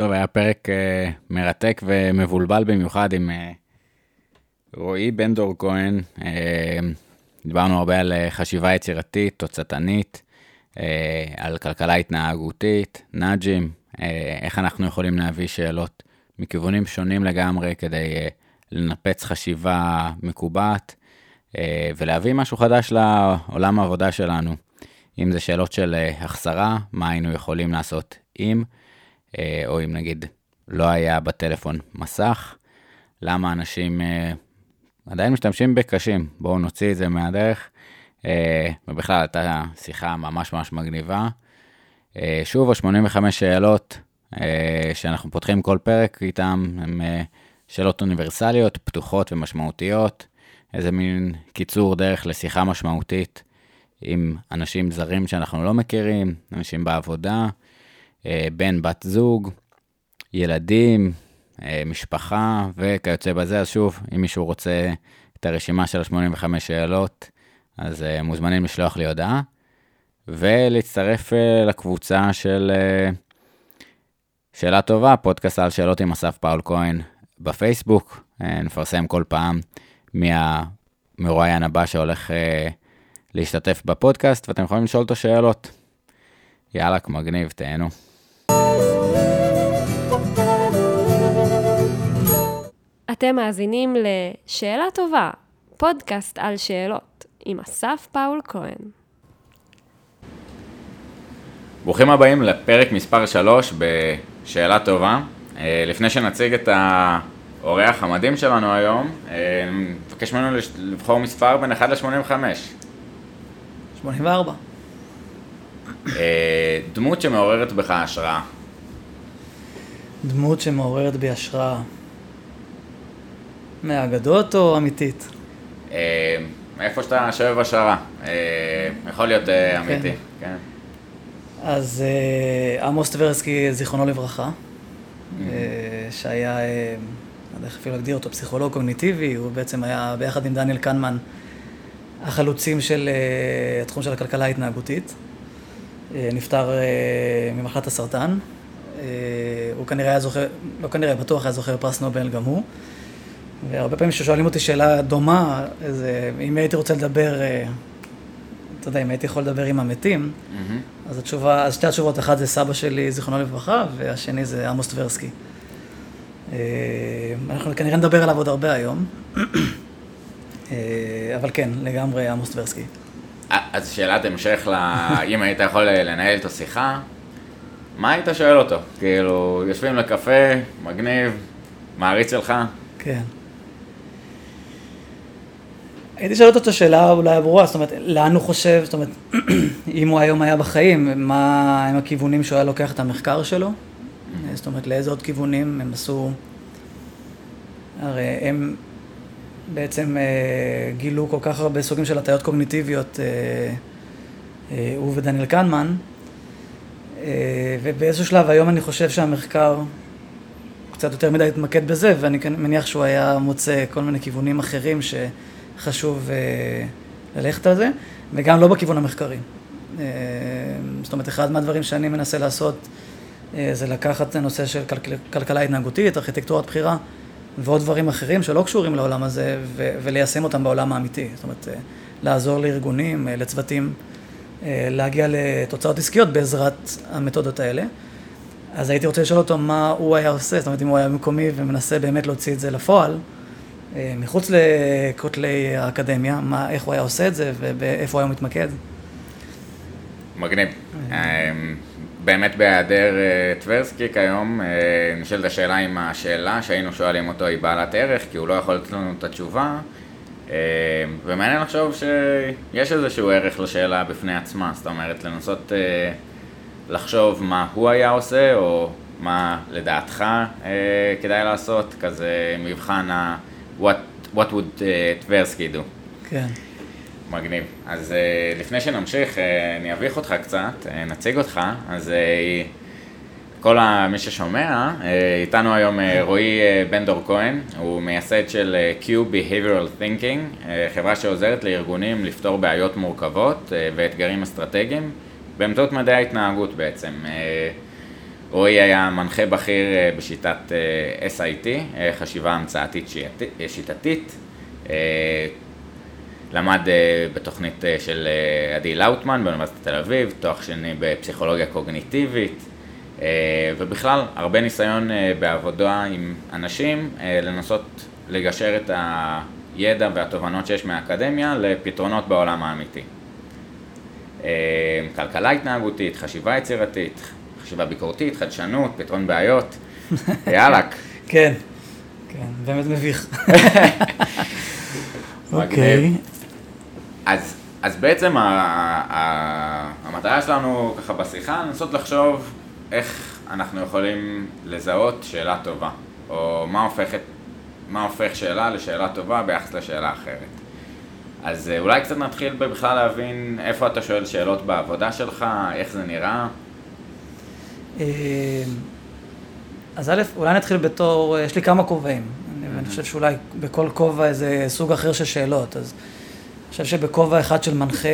טוב, היה פרק uh, מרתק ומבולבל במיוחד עם uh, רועי בן דור כהן. Uh, דיברנו הרבה על חשיבה יצירתית, תוצאתנית, על כלכלה התנהגותית, נאג'ים, איך אנחנו יכולים להביא שאלות מכיוונים שונים לגמרי כדי לנפץ חשיבה מקובעת ולהביא משהו חדש לעולם העבודה שלנו. אם זה שאלות של החסרה, מה היינו יכולים לעשות אם, אה, או אם נגיד לא היה בטלפון מסך, למה אנשים אה, עדיין משתמשים בקשים, בואו נוציא את זה מהדרך. אה, ובכלל, הייתה שיחה ממש ממש מגניבה. שוב, ה-85 שאלות שאנחנו פותחים כל פרק איתם, הן שאלות אוניברסליות, פתוחות ומשמעותיות, איזה מין קיצור דרך לשיחה משמעותית עם אנשים זרים שאנחנו לא מכירים, אנשים בעבודה, אה, בן, בת זוג, ילדים, אה, משפחה וכיוצא בזה. אז שוב, אם מישהו רוצה את הרשימה של ה-85 שאלות, אז אה, מוזמנים לשלוח לי הודעה, ולהצטרף לקבוצה של שאלה טובה, פודקאסט על שאלות עם אסף פאול כהן בפייסבוק. נפרסם כל פעם מי המרואיין הבא שהולך להשתתף בפודקאסט, ואתם יכולים לשאול אותו שאלות. יאללה, מגניב, תהנו. אתם מאזינים ל"שאלה טובה", פודקאסט על שאלות, עם אסף פאול כהן. ברוכים הבאים לפרק מספר 3 בשאלה טובה. אה, לפני שנציג את האורח המדהים שלנו היום, אה, נבקש ממנו לבחור מספר בין 1 ל-85. 84. אה, דמות שמעוררת בך השראה. דמות שמעוררת בי השראה. מהאגדות או אמיתית? אה, מאיפה שאתה שואב השראה. אה, יכול להיות כן. אמיתי, כן. אז עמוס טברסקי, זיכרונו לברכה. שהיה, אני לא יודע איך אפילו להגדיר אותו, פסיכולוג קוגניטיבי, הוא בעצם היה ביחד עם דניאל קנמן החלוצים של התחום של הכלכלה ההתנהגותית. נפטר ממחלת הסרטן. הוא כנראה היה זוכר, לא כנראה, בטוח היה זוכר פרס נובל גם הוא. והרבה פעמים כששואלים אותי שאלה דומה, איזה, אם הייתי רוצה לדבר, אה, אתה יודע, אם הייתי יכול לדבר עם המתים, mm-hmm. אז התשובה, אז שתי התשובות, אחת זה סבא שלי, זיכרונו לברכה, והשני זה עמוס טברסקי. אה, אנחנו כנראה נדבר עליו עוד הרבה היום, אה, אבל כן, לגמרי עמוס טברסקי. אז שאלת המשך, אם היית יכול לנהל איתו שיחה, מה היית שואל אותו? כאילו, יושבים לקפה, מגניב, מעריץ שלך? כן. הייתי שואל אותו את השאלה אולי הברורה, זאת אומרת, לאן הוא חושב, זאת אומרת, אם הוא היום היה בחיים, מה הם הכיוונים שהוא היה לוקח את המחקר שלו? Mm-hmm. זאת אומרת, לאיזה עוד כיוונים הם עשו... הרי הם בעצם אה, גילו כל כך הרבה סוגים של הטיות קוגניטיביות, אה, אה, הוא ודניאל קנמן, ובאיזשהו שלב היום אני חושב שהמחקר קצת יותר מדי התמקד בזה, ואני מניח שהוא היה מוצא כל מיני כיוונים אחרים ש... חשוב אה, ללכת על זה, וגם לא בכיוון המחקרי. זאת אומרת, אחד מהדברים שאני מנסה לעשות זה לקחת את הנושא של כל, כלכלה התנהגותית, ארכיטקטורת בחירה ועוד דברים אחרים שלא קשורים לעולם הזה ו- וליישם אותם בעולם האמיתי. זאת אומרת, לעזור לארגונים, לצוותים, להגיע לתוצאות עסקיות בעזרת המתודות האלה. אז הייתי רוצה לשאול אותו מה הוא היה עושה, זאת אומרת, אם הוא היה מקומי ומנסה באמת להוציא את זה לפועל, אה, מחוץ לכותלי האקדמיה, מה, איך הוא היה עושה את זה ואיפה הוא היה מתמקד. מגניב. אה. אמ, באמת בהיעדר אה, טברסקי כיום, נשאלת השאלה אם השאלה שהיינו שואלים אותו היא בעלת ערך, כי הוא לא יכול לתת לנו את התשובה, ומעניין לחשוב שיש איזשהו ערך לשאלה בפני עצמה, זאת אומרת לנסות לחשוב מה הוא היה עושה, או מה לדעתך כדאי לעשות, כזה מבחן ה... what, would טברסקי do. כן. מגניב. אז uh, לפני שנמשיך, uh, אני אביך אותך קצת, uh, נציג אותך, אז כל מי ששומע, איתנו היום רועי בן דור כהן, הוא מייסד של Q Behavioral Thinking, חברה שעוזרת לארגונים לפתור בעיות מורכבות ואתגרים אסטרטגיים באמצעות מדעי ההתנהגות בעצם. רועי היה מנחה בכיר בשיטת SIT, חשיבה המצאתית שיטתית. למד בתוכנית של עדי לאוטמן באוניברסיטת תל אביב, תואר שני בפסיכולוגיה קוגניטיבית, ובכלל הרבה ניסיון בעבודה עם אנשים לנסות לגשר את הידע והתובנות שיש מהאקדמיה לפתרונות בעולם האמיתי. כלכלה התנהגותית, חשיבה יצירתית, חשיבה ביקורתית, חדשנות, פתרון בעיות, יאללה. כן, כן, באמת מביך. אוקיי. אז, אז בעצם ה, ה, המטרה שלנו ככה בשיחה, לנסות לחשוב איך אנחנו יכולים לזהות שאלה טובה, או מה הופכת, מה הופך שאלה לשאלה טובה ביחס לשאלה אחרת. אז אה, אולי קצת נתחיל בכלל להבין איפה אתה שואל שאלות בעבודה שלך, איך זה נראה. אה, אז א', אולי נתחיל בתור, אה, יש לי כמה כובעים, ואני חושב שאולי בכל כובע איזה סוג אחר של שאלות, אז אני חושב שבכובע אחד של מנחה,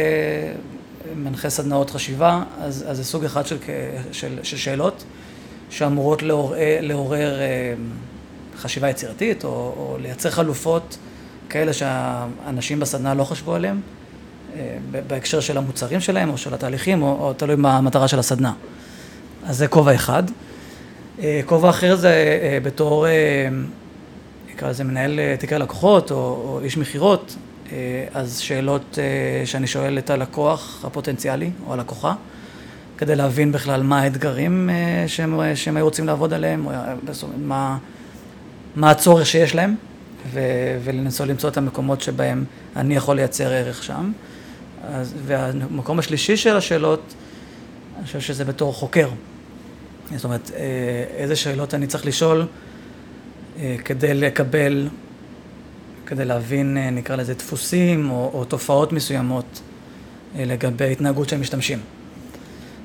מנחה סדנאות חשיבה, אז, אז זה סוג אחד של, של, של שאלות שאמורות לעורר, לעורר חשיבה יצירתית, או, או לייצר חלופות כאלה שהאנשים בסדנה לא חשבו עליהם, אה, בהקשר של המוצרים שלהם או של התהליכים, או, או תלוי מה המטרה של הסדנה. אז זה כובע אחד. אה, כובע אחר זה אה, בתור, נקרא לזה מנהל תיקי לקוחות או, או איש מכירות, אז שאלות שאני שואל את הלקוח הפוטנציאלי או הלקוחה, כדי להבין בכלל מה האתגרים שהם, שהם היו רוצים לעבוד עליהם, או מה, מה הצורך שיש להם. ו- ולנסות למצוא את המקומות שבהם אני יכול לייצר ערך שם. אז, והמקום השלישי של השאלות, אני חושב שזה בתור חוקר. זאת אומרת, אה, איזה שאלות אני צריך לשאול אה, כדי לקבל, כדי להבין, אה, נקרא לזה, דפוסים או, או תופעות מסוימות לגבי התנהגות של משתמשים.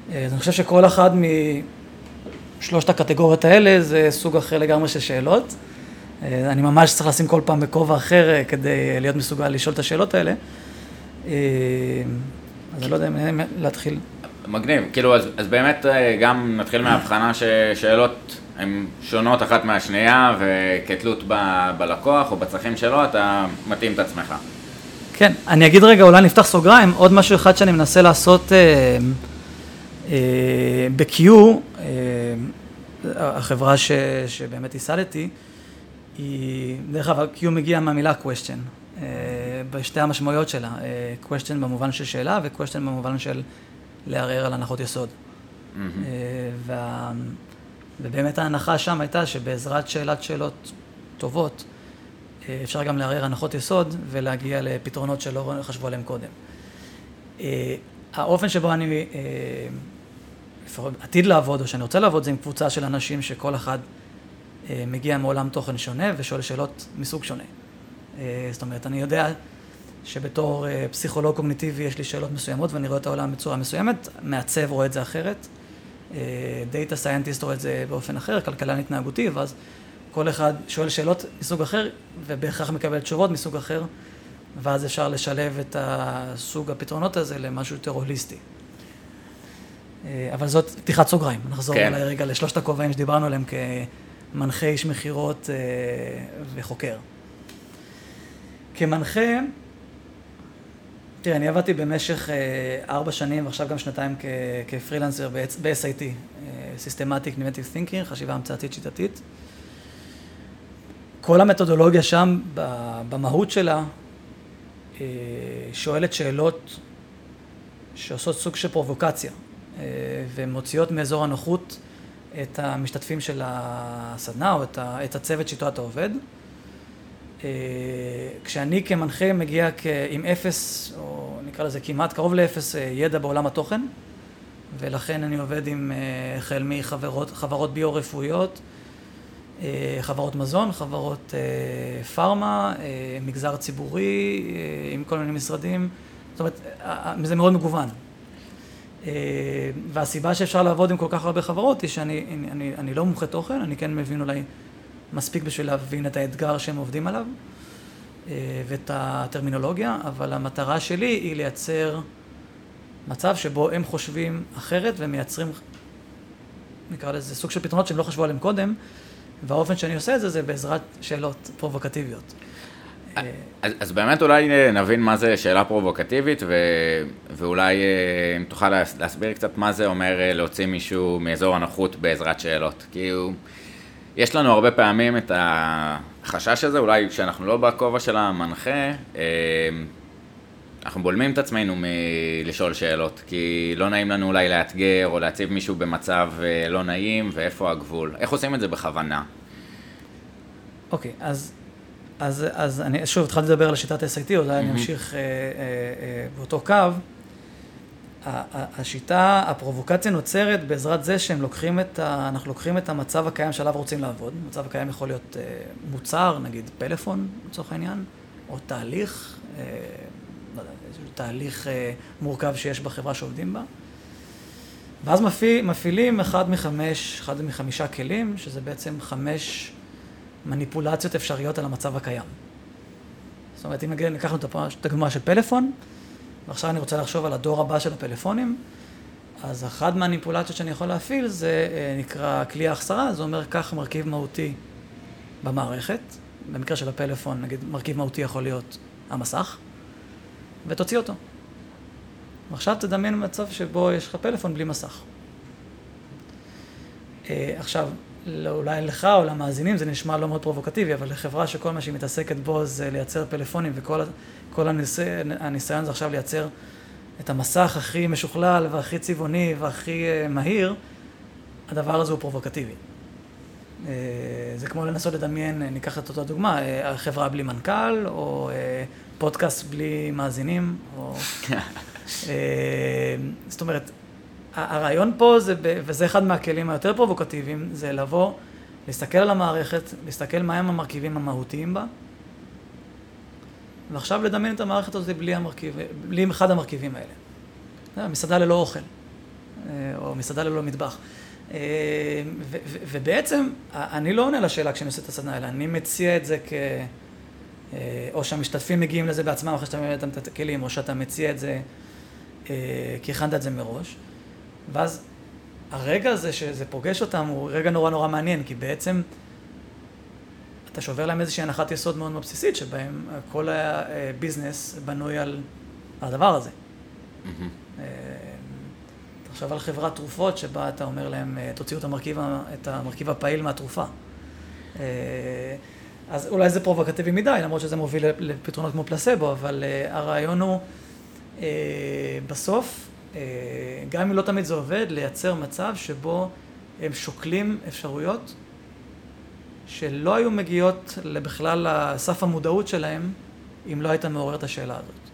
אז אני חושב שכל אחד משלושת הקטגוריות האלה זה סוג אחר לגמרי של שאלות. אה, אני ממש צריך לשים כל פעם בכובע אחר אה, כדי להיות מסוגל לשאול את השאלות האלה. אה, אז אני לא יודע אם להתחיל. מגניב, כאילו אז, אז באמת גם נתחיל מההבחנה ששאלות הן שונות אחת מהשנייה וכתלות ב, בלקוח או בצרכים שלו אתה מתאים את עצמך. כן, אני אגיד רגע, אולי נפתח סוגריים, עוד משהו אחד שאני מנסה לעשות אה, אה, ב-Q, אה, החברה ש, שבאמת ייסדתי, היא, דרך אגב, Q מגיע מהמילה question, uh, בשתי המשמעויות שלה, uh, question במובן של שאלה ו-question במובן של לערער על הנחות יסוד. Mm-hmm. Uh, וה, ובאמת ההנחה שם הייתה שבעזרת שאלת שאלות טובות, uh, אפשר גם לערער הנחות יסוד ולהגיע לפתרונות שלא חשבו עליהם קודם. Uh, האופן שבו אני uh, עתיד לעבוד, או שאני רוצה לעבוד, זה עם קבוצה של אנשים שכל אחד אה, מגיע מעולם תוכן שונה ושואל שאלות מסוג שונה. אה, זאת אומרת, אני יודע שבתור אה, פסיכולוג קוגניטיבי יש לי שאלות מסוימות ואני רואה את העולם בצורה מסוימת, מעצב רואה את זה אחרת, data scientist רואה את זה באופן אחר, כלכלן התנהגותי, ואז כל אחד שואל שאלות מסוג אחר ובהכרח מקבל תשובות מסוג אחר, ואז אפשר לשלב את הסוג הפתרונות הזה למשהו יותר הוליסטי. אבל זאת פתיחת סוגריים, נחזור כן. אולי רגע לשלושת הכובעים שדיברנו עליהם כ... מנחה איש מכירות אה, וחוקר. כמנחה, תראה, אני עבדתי במשך אה, ארבע שנים ועכשיו גם שנתיים כ- כפרילנסר ב-SIT, אה, Systematic Innovative Thinking, חשיבה המצאתית שיטתית. כל המתודולוגיה שם, במהות שלה, אה, שואלת שאלות שעושות סוג של פרובוקציה ומוציאות מאזור הנוחות את המשתתפים של הסדנה או את הצוות שאיתו אתה עובד. אה, כשאני כמנחה מגיע עם אפס, או נקרא לזה כמעט קרוב לאפס אה, ידע בעולם התוכן, ולכן אני עובד עם אה, החל מחברות חברות ביו-רפואיות, חברות מזון, חברות פארמה, מגזר ציבורי, עם כל מיני משרדים, זאת אומרת, זה מאוד מגוון. והסיבה שאפשר לעבוד עם כל כך הרבה חברות היא שאני אני, אני, אני לא מומחה תוכן, אני כן מבין אולי מספיק בשביל להבין את האתגר שהם עובדים עליו אה, ואת הטרמינולוגיה, אבל המטרה שלי היא לייצר מצב שבו הם חושבים אחרת ומייצרים נקרא לזה סוג של פתרונות שהם לא חשבו עליהם קודם, והאופן שאני עושה את זה זה בעזרת שאלות פרובוקטיביות. אז, אז באמת אולי נבין מה זה שאלה פרובוקטיבית, ו, ואולי אה, אם תוכל להסביר קצת מה זה אומר אה, להוציא מישהו מאזור הנוחות בעזרת שאלות. כי הוא, יש לנו הרבה פעמים את החשש הזה, אולי כשאנחנו לא בכובע של המנחה, אה, אנחנו בולמים את עצמנו מלשאול שאלות, כי לא נעים לנו אולי לאתגר או להציב מישהו במצב לא נעים, ואיפה הגבול. איך עושים את זה בכוונה? אוקיי, okay, אז אז, אז אני שוב התחלתי לדבר על שיטת SIT, אולי אני אמשיך אה, אה, אה, באותו קו. השיטה, הפרובוקציה נוצרת בעזרת זה שהם לוקחים את ה... אנחנו לוקחים את המצב הקיים שעליו רוצים לעבוד. המצב הקיים יכול להיות אה, מוצר, נגיד פלאפון לצורך העניין, או תהליך, אה, לא יודע, תהליך אה, מורכב שיש בחברה שעובדים בה. ואז מפעיל, מפעילים אחד מחמש, אחד מחמישה כלים, שזה בעצם חמש מניפולציות אפשריות על המצב הקיים. זאת אומרת, אם נגיד, ניקח את הדוגמה של פלאפון, ועכשיו אני רוצה לחשוב על הדור הבא של הפלאפונים, אז אחת מהניפולציות שאני יכול להפעיל זה אה, נקרא כלי ההחסרה, זה אומר קח מרכיב מהותי במערכת, במקרה של הפלאפון, נגיד מרכיב מהותי יכול להיות המסך, ותוציא אותו. ועכשיו תדמיין מצב שבו יש לך פלאפון בלי מסך. אה, עכשיו, לא, אולי לך או למאזינים זה נשמע לא מאוד פרובוקטיבי, אבל לחברה שכל מה שהיא מתעסקת בו זה לייצר פלאפונים וכל כל הניסי, הניסיון זה עכשיו לייצר את המסך הכי משוכלל והכי צבעוני והכי uh, מהיר, הדבר הזה הוא פרובוקטיבי. Uh, זה כמו לנסות לדמיין, uh, ניקח את אותה דוגמה, חברה בלי מנכ"ל, או פודקאסט בלי מאזינים, או... זאת אומרת, הרעיון פה זה, וזה אחד מהכלים היותר פרובוקטיביים, זה לבוא, להסתכל על המערכת, להסתכל מהם המרכיבים המהותיים בה, ועכשיו לדמיין את המערכת הזאת בלי, המרכיב, בלי אחד המרכיבים האלה. מסעדה ללא אוכל, אה, או מסעדה ללא מטבח. אה, ו- ו- ובעצם, אני לא עונה לשאלה כשאני עושה את הסדנה האלה, אני מציע את זה כ... אה, או שהמשתתפים מגיעים לזה בעצמם אחרי שאתה מבין את הכלים, או שאתה מציע את זה כי הכנת את זה מראש. ואז הרגע הזה שזה פוגש אותם הוא רגע נורא נורא מעניין, כי בעצם אתה שובר להם איזושהי הנחת יסוד מאוד מאוד בסיסית, שבהם כל הביזנס בנוי על הדבר הזה. Mm-hmm. תחשוב על חברת תרופות שבה אתה אומר להם, אה, תוציאו את המרכיב, את המרכיב הפעיל מהתרופה. אה, אז אולי זה פרובוקטיבי מדי, למרות שזה מוביל לפתרונות כמו פלסבו, אבל הרעיון הוא בסוף אה, גם אם לא תמיד זה עובד, לייצר מצב שבו הם שוקלים אפשרויות שלא היו מגיעות בכלל לסף המודעות שלהם אם לא היית מעורר את השאלה הזאת.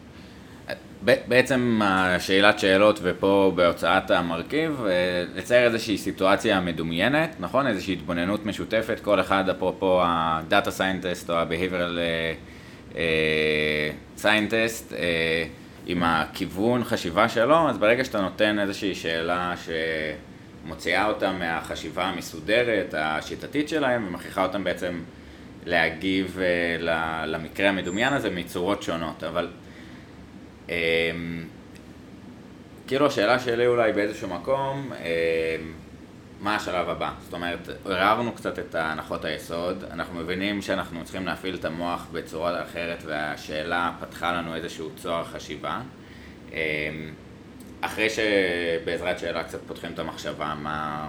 בעצם השאלת שאלות ופה בהוצאת המרכיב, אה, לצייר איזושהי סיטואציה מדומיינת, נכון? איזושהי התבוננות משותפת, כל אחד אפרופו ה data scientist או ה-behavioral scientist, אה, אה, עם הכיוון חשיבה שלו, אז ברגע שאתה נותן איזושהי שאלה שמוציאה אותם מהחשיבה המסודרת, השיטתית שלהם, ומכריחה אותם בעצם להגיב אה, למקרה המדומיין הזה מצורות שונות, אבל אמ, כאילו השאלה שלי אולי באיזשהו מקום, אמ, מה השלב הבא? זאת אומרת, ערערנו קצת את הנחות היסוד, אנחנו מבינים שאנחנו צריכים להפעיל את המוח בצורה אחרת והשאלה פתחה לנו איזשהו צוהר חשיבה. אחרי שבעזרת שאלה קצת פותחים את המחשבה, מה...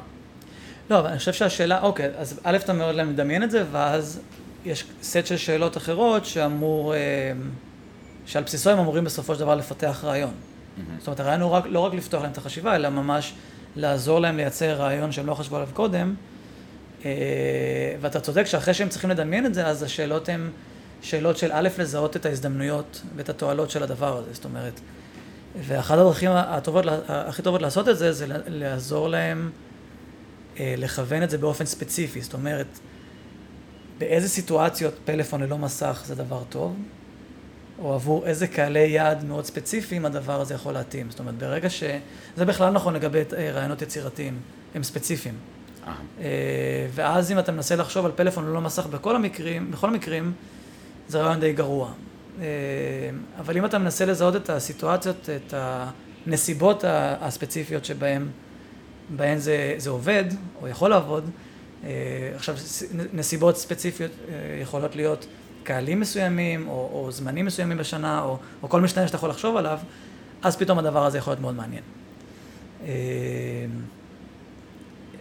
לא, אבל אני חושב שהשאלה, אוקיי, אז א', אתה מאוד מדמיין את זה, ואז יש סט של שאלות אחרות שאמור, אמ, שעל בסיסו הם אמורים בסופו של דבר לפתח רעיון. Mm-hmm. זאת אומרת, הרעיון הוא רק, לא רק לפתוח להם את החשיבה, אלא ממש לעזור להם לייצר רעיון שהם לא חשבו עליו קודם. אה, ואתה צודק שאחרי שהם צריכים לדמיין את זה, אז השאלות הן שאלות של א', לזהות את ההזדמנויות ואת התועלות של הדבר הזה. זאת אומרת, ואחת הדרכים הטובות, הכי טובות לעשות את זה, זה לעזור להם אה, לכוון את זה באופן ספציפי. זאת אומרת, באיזה סיטואציות פלאפון ללא מסך זה דבר טוב, או עבור איזה קהלי יעד מאוד ספציפיים הדבר הזה יכול להתאים. זאת אומרת, ברגע ש... זה בכלל נכון לגבי אה, רעיונות יצירתיים, הם ספציפיים. אה. ואז אם אתה מנסה לחשוב על פלאפון ללא מסך בכל המקרים, בכל המקרים, זה רעיון די גרוע. אבל אם אתה מנסה לזהות את הסיטואציות, את הנסיבות הספציפיות שבהן בהן זה, זה עובד, או יכול לעבוד. אה, עכשיו, נסיבות ספציפיות אה, יכולות להיות קהלים מסוימים, או, או זמנים מסוימים בשנה, או, או כל משתנה שאתה יכול לחשוב עליו, אז פתאום הדבר הזה יכול להיות מאוד מעניין. אה,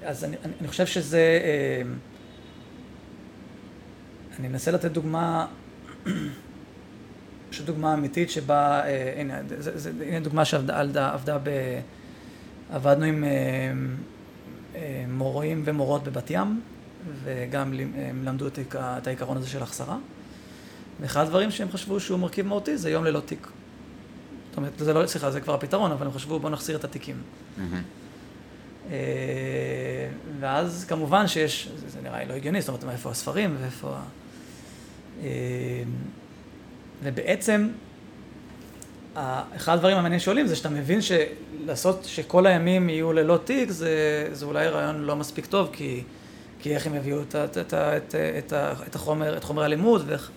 אז אני, אני חושב שזה... אני אנסה לתת דוגמה, פשוט דוגמה אמיתית שבה, הנה, זה, זה, הנה דוגמה שעבדה עבדה ב... עבדנו עם מורים ומורות בבת ים, וגם הם למדו את העיקרון הזה של החסרה. ואחד הדברים שהם חשבו שהוא מרכיב מהותי זה יום ללא תיק. זאת אומרת, זה לא, סליחה, זה כבר הפתרון, אבל הם חשבו בואו נחזיר את התיקים. Mm-hmm. ואז כמובן שיש, זה, זה נראה לי לא הגיוני, זאת אומרת, איפה הספרים ואיפה ה... אה, ובעצם, אחד הדברים המעניינים שעולים זה שאתה מבין שלעשות, שכל הימים יהיו ללא תיק, זה, זה אולי רעיון לא מספיק טוב, כי, כי איך הם יביאו את, את, את, את, את, את החומר, את חומר הלימוד, ואיך...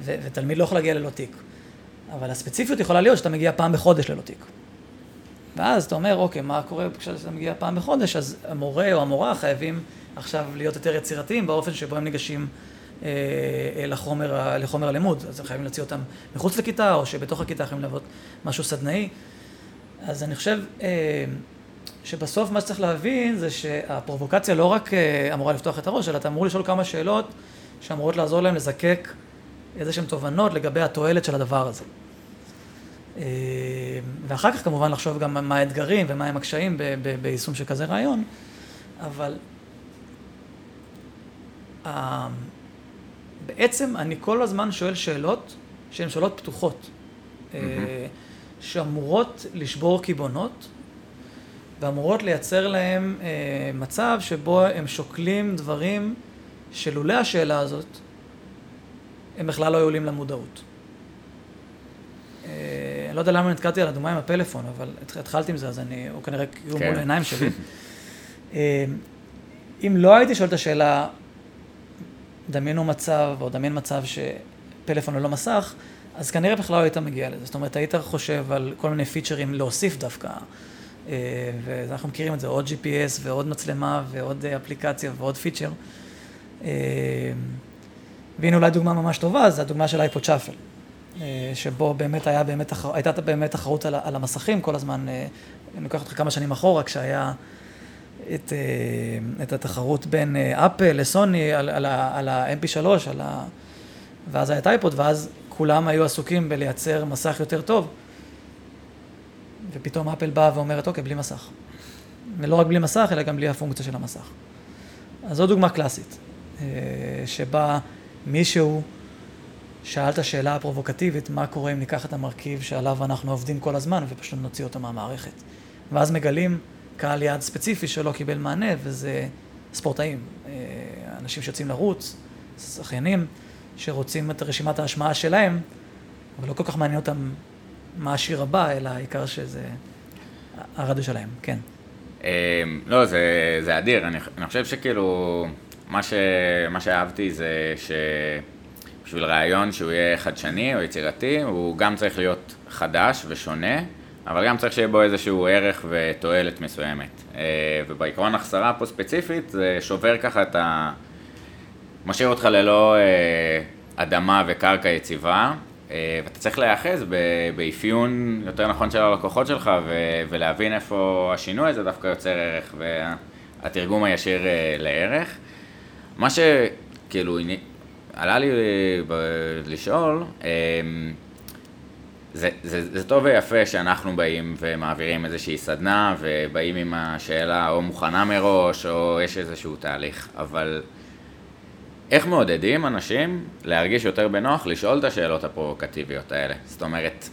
ו- ותלמיד לא יכול להגיע ללא תיק. אבל הספציפיות יכולה להיות שאתה מגיע פעם בחודש ללא תיק. ואז אתה אומר, אוקיי, מה קורה כשאתה מגיע פעם בחודש? אז המורה או המורה חייבים עכשיו להיות יותר יצירתיים באופן שבו הם ניגשים לחומר, לחומר הלימוד. אז הם חייבים להוציא אותם מחוץ לכיתה, או שבתוך הכיתה חייבים לעבוד משהו סדנאי. אז אני חושב אה, שבסוף מה שצריך להבין זה שהפרובוקציה לא רק אה, אמורה לפתוח את הראש, אלא אתה אמור לשאול כמה שאלות שאמורות לעזור להם לזקק איזה שהן תובנות לגבי התועלת של הדבר הזה. אה, ואחר כך כמובן לחשוב גם מה האתגרים ומה הם הקשיים ביישום של כזה רעיון, אבל אה, בעצם אני כל הזמן שואל שאלות שהן שאלות פתוחות, mm-hmm. שאמורות לשבור קיבעונות ואמורות לייצר להם מצב שבו הם שוקלים דברים שלולא השאלה הזאת הם בכלל לא היו עולים למודעות. אה, אני לא יודע למה נתקעתי על הדוגמה עם הפלאפון, אבל התחלתי עם זה, אז אני, הוא כנראה כאילו מול העיניים שלי. אה, אם לא הייתי שואל את השאלה, דמיינו מצב, או דמיין מצב שפלאפון ללא מסך, אז כנראה בכלל לא היית מגיע לזה. זאת אומרת, היית חושב על כל מיני פיצ'רים להוסיף דווקא, אה, ואנחנו מכירים את זה, עוד GPS ועוד מצלמה ועוד אפליקציה ועוד פיצ'ר. והנה אולי דוגמה ממש טובה, זה הדוגמה של אייפוד שאפל. אה, שבו באמת היה באמת, הייתה באמת תחרות על, המסכים כל הזמן, אה, אני לוקח אותך כמה שנים אחורה, כשהיה את, אה, את התחרות בין אפל לסוני על, על, על ה-MP3, על ה... ואז היה את אייפוד, ואז כולם היו עסוקים בלייצר מסך יותר טוב, ופתאום אפל באה ואומרת, אוקיי, בלי מסך. ולא רק בלי מסך, אלא גם בלי הפונקציה של המסך. אז זו דוגמה קלאסית, שבה מישהו שאל את השאלה הפרובוקטיבית, מה קורה אם ניקח את המרכיב שעליו אנחנו עובדים כל הזמן ופשוט נוציא אותו מהמערכת. ואז מגלים קהל יעד ספציפי שלא קיבל מענה, וזה ספורטאים, אה, אנשים שיוצאים לרוץ, שחיינים, שרוצים את רשימת ההשמעה שלהם, אבל לא כל כך מעניין אותם מה השיר הבא, אלא העיקר שזה הרדיו שלהם, כן. אה, לא, זה, זה אדיר, אני, אני חושב שכאילו... מה, ש... מה שאהבתי זה שבשביל רעיון שהוא יהיה חדשני או יצירתי, הוא גם צריך להיות חדש ושונה, אבל גם צריך שיהיה בו איזשהו ערך ותועלת מסוימת. אה, ובעקרון החסרה פה ספציפית, זה שובר ככה את ה... משאיר אותך ללא אה, אדמה וקרקע יציבה, אה, ואתה צריך להיאחז באפיון יותר נכון של הלקוחות שלך ולהבין איפה השינוי הזה דווקא יוצר ערך והתרגום הישיר לערך. מה שכאילו עלה לי לשאול, אמ, זה, זה, זה טוב ויפה שאנחנו באים ומעבירים איזושהי סדנה ובאים עם השאלה או מוכנה מראש או יש איזשהו תהליך, אבל איך מעודדים אנשים להרגיש יותר בנוח לשאול את השאלות הפרובוקטיביות האלה? זאת אומרת,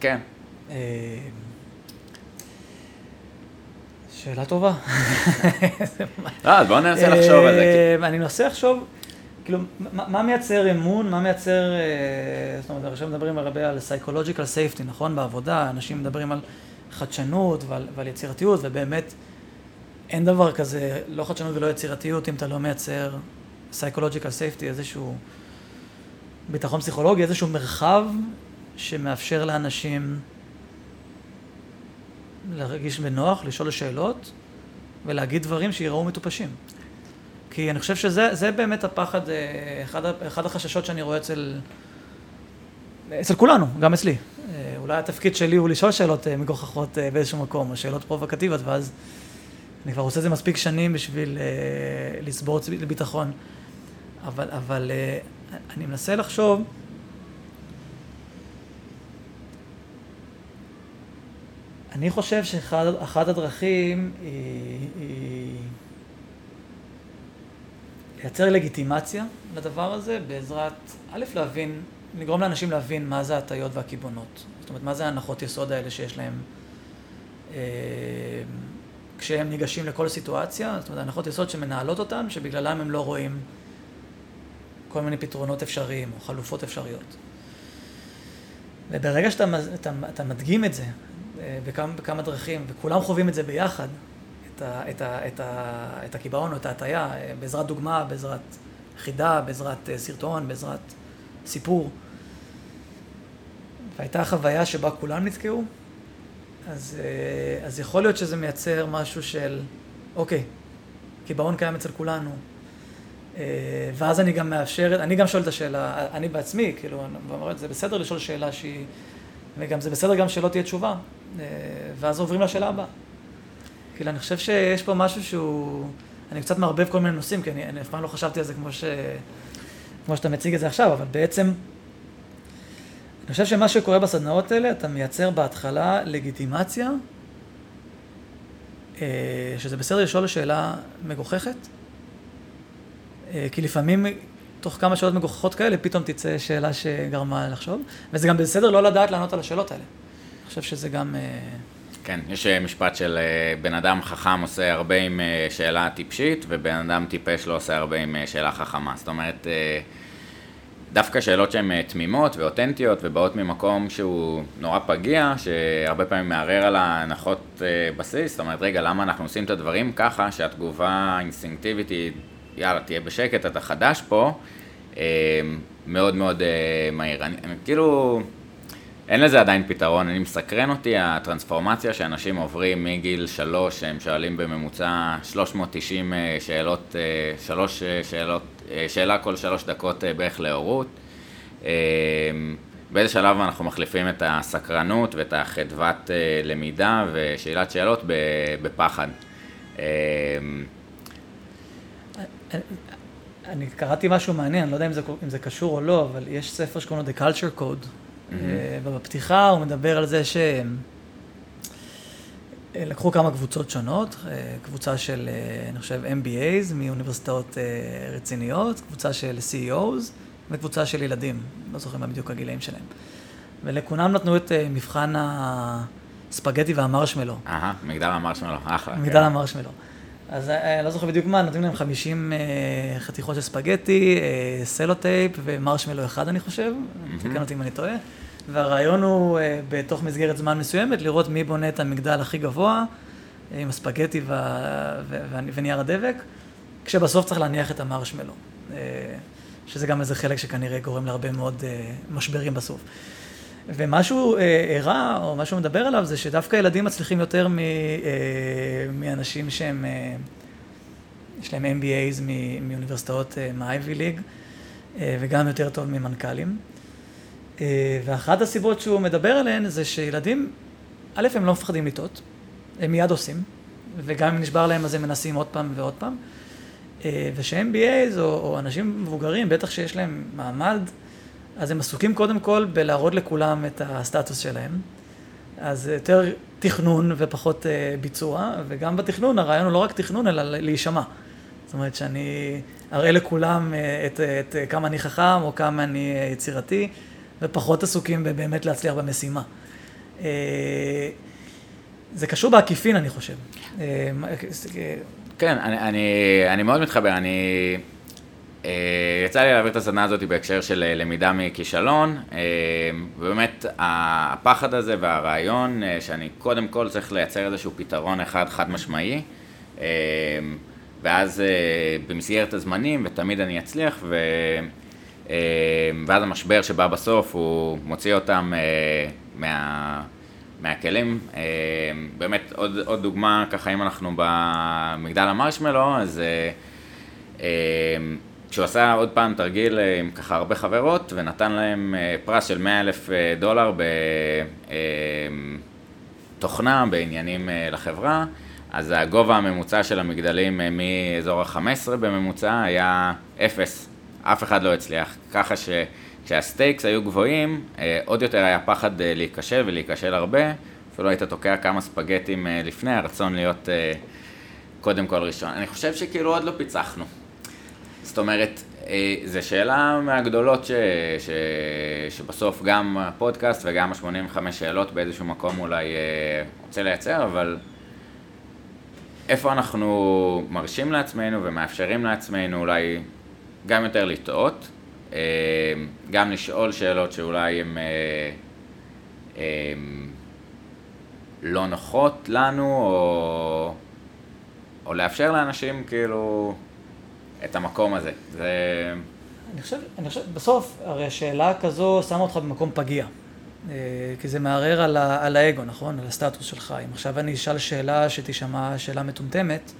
כן. אמ, שאלה טובה. אה, בוא ננסה לחשוב על זה. אה, אני מנסה לחשוב, כאילו, מה מייצר אמון, מה מייצר, אה, זאת אומרת, עכשיו מדברים הרבה על psychological safety, נכון? בעבודה, אנשים מדברים על חדשנות ועל, ועל יצירתיות, ובאמת אין דבר כזה, לא חדשנות ולא יצירתיות, אם אתה לא מייצר psychological safety, איזשהו ביטחון פסיכולוגי, איזשהו מרחב שמאפשר לאנשים להרגיש בנוח, לשאול שאלות ולהגיד דברים שיראו מטופשים. כי אני חושב שזה באמת הפחד, אה, אחד, אחד החששות שאני רואה אצל, אצל כולנו, גם אצלי. אה, אולי התפקיד שלי הוא לשאול שאלות אה, מגוחכות באיזשהו מקום, או שאלות פרובוקטיביות, ואז אני כבר עושה את זה מספיק שנים בשביל לסבור לביטחון. אבל, אבל אני מנסה לחשוב, אני חושב שאחת הדרכים היא, היא לייצר לגיטימציה לדבר הזה בעזרת, א', להבין, לגרום לאנשים להבין מה זה ההטיות והקיבעונות. זאת אומרת, מה זה ההנחות יסוד האלה שיש להם אה, כשהם ניגשים לכל סיטואציה, זאת אומרת, הנחות יסוד שמנהלות אותם, שבגללם הם לא רואים כל מיני פתרונות אפשריים או חלופות אפשריות. וברגע שאתה אתה, אתה מדגים את זה אה, בכמה, בכמה דרכים, וכולם חווים את זה ביחד, את, ה, את, ה, את, ה, את הקיבעון או את ההטייה, אה, בעזרת דוגמה, בעזרת חידה, בעזרת אה, סרטון, בעזרת סיפור. והייתה חוויה שבה כולם נתקעו, אז, אז יכול להיות שזה מייצר משהו של, אוקיי, קיבעון קיים אצל כולנו, ואז אני גם מאפשר, אני גם שואל את השאלה, אני בעצמי, כאילו, זה בסדר לשאול שאלה שהיא, וגם זה בסדר גם שלא תהיה תשובה, ואז עוברים לשאלה הבאה. כאילו, אני חושב שיש פה משהו שהוא... אני קצת מערבב כל מיני נושאים, כי אני, אף פעם לא חשבתי על זה כמו, ש... כמו שאתה מציג את זה עכשיו, אבל בעצם, אני חושב שמה שקורה בסדנאות האלה, אתה מייצר בהתחלה לגיטימציה, אה, שזה בסדר לשאול שאלה מגוחכת, אה, כי לפעמים תוך כמה שעות מגוחכות כאלה, פתאום תצא שאלה שגרמה לחשוב, וזה גם בסדר לא לדעת לענות על השאלות האלה. אני חושב שזה גם... כן, יש אה, משפט של אה, בן אדם חכם עושה הרבה עם אה, שאלה טיפשית, ובן אדם טיפש לא עושה הרבה עם שאלה חכמה. זאת אומרת, דווקא שאלות שהן תמימות ואותנטיות ובאות ממקום שהוא נורא פגיע, שהרבה פעמים מערער על ההנחות בסיס, זאת אומרת, רגע, למה אנחנו עושים את הדברים ככה, שהתגובה האינסטינקטיבית היא, יאללה, תהיה בשקט, אתה חדש פה, מאוד מאוד מהיר. אני, אני כאילו... אין לזה עדיין פתרון, אני מסקרן אותי הטרנספורמציה שאנשים עוברים מגיל שלוש, שהם שואלים בממוצע 390 אה, שאלות, אה, שלוש אה, שאלות, שאלה כל שלוש דקות בערך להורות. באיזה שלב אנחנו מחליפים את הסקרנות ואת החדוות למידה ושאלת שאלות בפחד. אני קראתי משהו מעניין, אני לא יודע אם זה, אם זה קשור או לא, אבל יש ספר שקוראים לו The Culture Code. אה, ובפתיחה הוא מדבר על זה שהם אה, לקחו כמה קבוצות שונות, אה, קבוצה של, אני חושב, MBAs מאוניברסיטאות רציניות, קבוצה של CEOs וקבוצה של ילדים, לא זוכר מה בדיוק הגילאים שלהם. ולכולם נתנו את מבחן הספגטי והמרשמלו. אהה, מגדל המרשמלו, אחלה. מגדל כן. המרשמלו. אז אני לא זוכר בדיוק מה, נותנים להם 50 חתיכות של ספגטי, סלוטייפ ומרשמלו אחד, אני חושב, תקן אותי אם אני טועה. והרעיון הוא אה, בתוך מסגרת זמן מסוימת לראות מי בונה את המגדל הכי גבוה אה, עם הספגטי ונייר הדבק, כשבסוף צריך להניח את המרשמלו, אה, שזה גם איזה חלק שכנראה גורם להרבה מאוד משברים בסוף. ומה שהוא הראה, או מה שהוא מדבר עליו, זה שדווקא ילדים מצליחים יותר מאנשים שהם, יש להם MBAs מאוניברסיטאות, מה-Ivy League, וגם יותר טוב ממנכ"לים. אה, ואחת הסיבות שהוא מדבר עליהן זה שילדים, א', הם לא מפחדים לטעות, הם מיד עושים, וגם אם נשבר להם אז הם מנסים עוד פעם ועוד פעם. אה, וש-MBAs או, או אנשים מבוגרים, בטח שיש להם מעמד, אז הם עסוקים קודם כל בלהראות לכולם את הסטטוס שלהם. אז יותר תכנון ופחות אה, ביצוע, וגם בתכנון הרעיון הוא לא רק תכנון, אלא להישמע. זאת אומרת שאני אראה לכולם את, את כמה אני חכם או כמה אני יצירתי. ופחות עסוקים באמת להצליח במשימה. אה, זה קשור בעקיפין, אני חושב. אה, כן, אני, אני, אני מאוד מתחבר, אני... אה, יצא לי להעביר את הסדנה הזאת בהקשר של למידה מכישלון, ובאמת הפחד הזה והרעיון שאני קודם כל צריך לייצר איזשהו פתרון אחד חד משמעי, ואז במסגרת הזמנים, ותמיד אני אצליח, ו... אה, ואז המשבר שבא בסוף, הוא מוציא אותם אה, מה, מהכלים. אה, באמת, עוד, עוד דוגמה, ככה אם אנחנו במגדל המרשמלו, אז אה, אה, כשהוא עשה עוד פעם תרגיל עם ככה הרבה חברות, ונתן להם פרס של 100 אלף דולר בתוכנה, בעניינים לחברה, אז הגובה הממוצע של המגדלים מאזור ה-15 בממוצע היה אפס. אף אחד לא הצליח. ככה ש... כשה stakes היו גבוהים, אה, עוד יותר היה פחד אה, להיכשל ולהיכשל הרבה, אפילו היית תוקע כמה ספגטים אה, לפני הרצון להיות קודם כל ראשון. אני חושב שכאילו עוד לא פיצחנו. זאת אומרת, זו שאלה מהגדולות ש, ש, שבסוף גם הפודקאסט וגם ה-85 שאלות באיזשהו מקום אולי רוצה לייצר, אבל איפה אנחנו מרשים לעצמנו ומאפשרים לעצמנו אולי גם יותר לטעות, אה, גם לשאול שאלות שאולי הן אה, לא נוחות לנו, או, או לאפשר לאנשים כאילו את המקום הזה. זה... אני חושב, אני חושב, בסוף, הרי השאלה כזו שמה אותך במקום פגיע. אה, כי זה מערער על, ה, על האגו, נכון? על הסטטוס שלך. אם עכשיו אני אשאל שאלה שתישמע שאלה מטומטמת,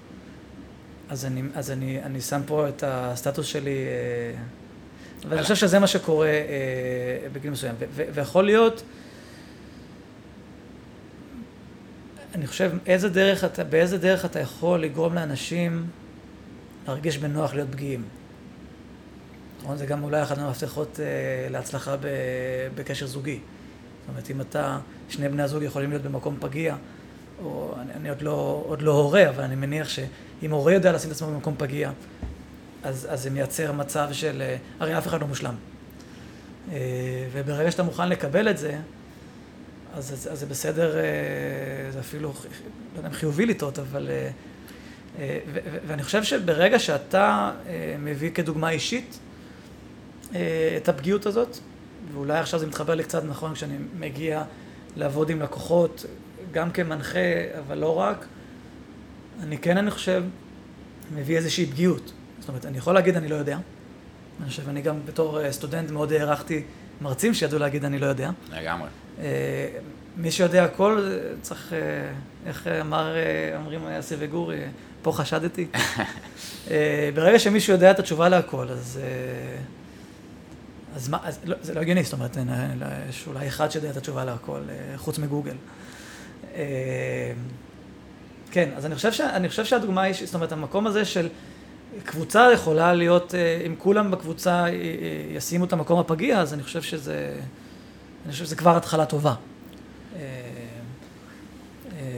אז אני, אז אני, אני שם פה את הסטטוס שלי ואני חושב שזה מה שקורה אה, בגיל מסוים. ויכול להיות, אני חושב, איזה דרך אתה, באיזה דרך אתה יכול לגרום לאנשים להרגיש בנוח להיות פגיעים. נכון? זה גם אולי אחד המפתחות אה, להצלחה ב, בקשר זוגי. זאת אומרת, אם אתה, שני בני הזוג יכולים להיות במקום פגיע, או אני, אני עוד, לא, עוד לא הורה, אבל אני מניח שאם הורה יודע לשים את עצמו במקום פגיע, אז, אז זה מייצר מצב של, אה, הרי אף אחד לא מושלם. אה, וברגע שאתה מוכן לקבל את זה, אז, אז, אז זה בסדר, אה, זה אפילו, לא יודע אם חיובי לטעות, אבל... ו, ואני חושב שברגע שאתה מביא כדוגמה אישית את הפגיעות הזאת, ואולי עכשיו זה מתחבר לי קצת נכון כשאני מגיע לעבוד עם לקוחות, גם כמנחה, אבל לא רק, אני כן, אני חושב, מביא איזושהי פגיעות. זאת אומרת, אני יכול להגיד אני לא יודע. אני חושב, אני גם בתור אה, סטודנט מאוד הערכתי מרצים שידעו להגיד אני לא יודע. לגמרי. אה, מי שיודע הכל צריך, אה, איך אמר, אומרים אסי וגורי, פה חשדתי. ברגע שמישהו יודע את התשובה להכל, אז... אז מה, אז לא, זה לא הגיוני, זאת אומרת, יש אולי אחד שיודע את התשובה להכל, חוץ מגוגל. כן, אז אני חושב, ש, אני חושב שהדוגמה היא, זאת אומרת, המקום הזה של קבוצה יכולה להיות, אה, אם כולם בקבוצה אה, אה, ישימו את המקום הפגיע, אז אני חושב שזה, אני חושב שזה כבר התחלה טובה.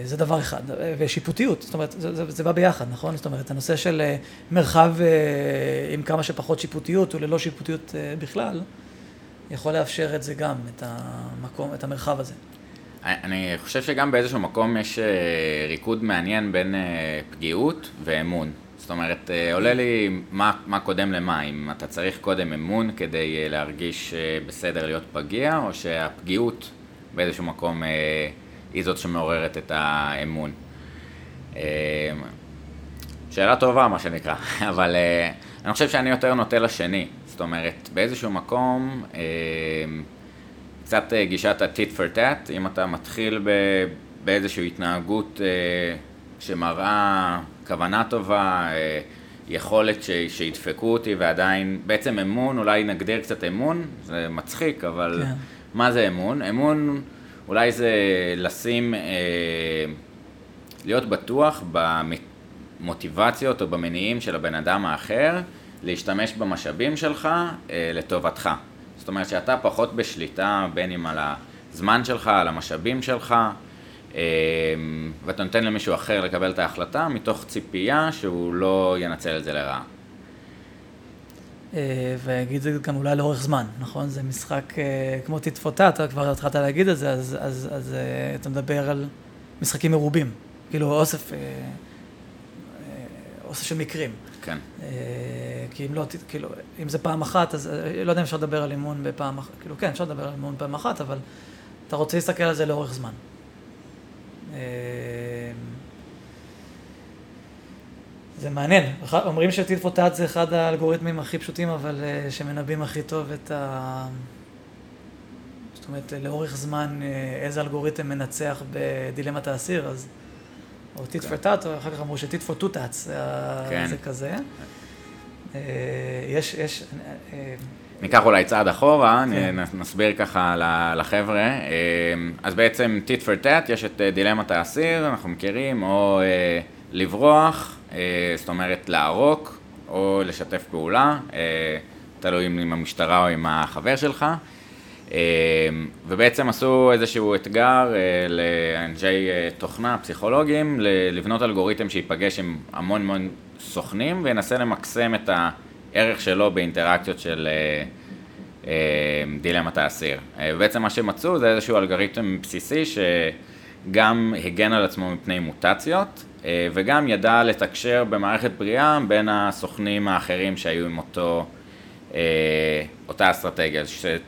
זה דבר אחד, ושיפוטיות, זאת אומרת, זה, זה, זה בא ביחד, נכון? זאת אומרת, הנושא של מרחב עם כמה שפחות שיפוטיות וללא שיפוטיות בכלל, יכול לאפשר את זה גם, את המקום, את המרחב הזה. אני חושב שגם באיזשהו מקום יש ריקוד מעניין בין פגיעות ואמון. זאת אומרת, אה, עולה לי מה, מה קודם למה, אם אתה צריך קודם אמון כדי אה, להרגיש אה, בסדר להיות פגיע, או שהפגיעות באיזשהו מקום היא זאת שמעוררת את האמון. שאלה טובה, מה שנקרא, אבל אני חושב שאני יותר נוטה לשני. זאת אומרת, באיזשהו מקום, קצת גישת ה-tit for tat, אם אתה מתחיל באיזושהי התנהגות שמראה כוונה טובה, אה, יכולת ש, שידפקו אותי ועדיין, בעצם אמון, אולי נגדיר קצת אמון, זה מצחיק, אבל כן. מה זה אמון? אמון אולי זה לשים, אה, להיות בטוח במוטיבציות או במניעים של הבן אדם האחר, להשתמש במשאבים שלך אה, לטובתך. זאת אומרת שאתה פחות בשליטה בין אם על הזמן שלך, על המשאבים שלך, אמ, ואתה נותן למישהו אחר לקבל את ההחלטה מתוך ציפייה שהוא לא ינצל את זה לרעה. אה, ואגיד את זה גם אולי לאורך זמן, נכון? זה משחק אה, כמו תתפותה, אתה כבר התחלת להגיד את זה, אז, אז, אז אה, אתה מדבר על משחקים מרובים, כאילו אוסף, אוסף של מקרים. כן. כי אם לא, כאילו, אם זה פעם אחת, אז לא יודע אם אפשר לדבר על אימון בפעם אחת, כאילו כן, אפשר לדבר על אימון פעם אחת, אבל אתה רוצה להסתכל על זה לאורך זמן. זה מעניין, אומרים שטילפוטט זה אחד האלגוריתמים הכי פשוטים, אבל אה, שמנבאים הכי טוב את ה... זאת אומרת, לאורך זמן אה, איזה אלגוריתם מנצח בדילמת האסיר, אז... או טיט פור טאט, או אחר כך אמרו שטיט פור טוטאט, כן. זה כזה. אה, יש, יש... ניקח אולי צעד אחורה, כן. נסביר ככה לחבר'ה. אז בעצם tit for tat, יש את דילמת האסיר, אנחנו מכירים, או לברוח, זאת אומרת לערוק, או לשתף פעולה, אה, תלוי עם המשטרה או עם החבר שלך. אה, ובעצם עשו איזשהו אתגר אה, לאנשי אה, תוכנה, פסיכולוגים, לבנות אלגוריתם שייפגש עם המון המון סוכנים וינסה למקסם את הערך שלו באינטראקציות של אה, אה, דילמת האסיר. אה, בעצם מה שמצאו זה איזשהו אלגוריתם בסיסי שגם הגן על עצמו מפני מוטציות אה, וגם ידע לתקשר במערכת בריאה בין הסוכנים האחרים שהיו עם אותו... אה, אותה אסטרטגיה,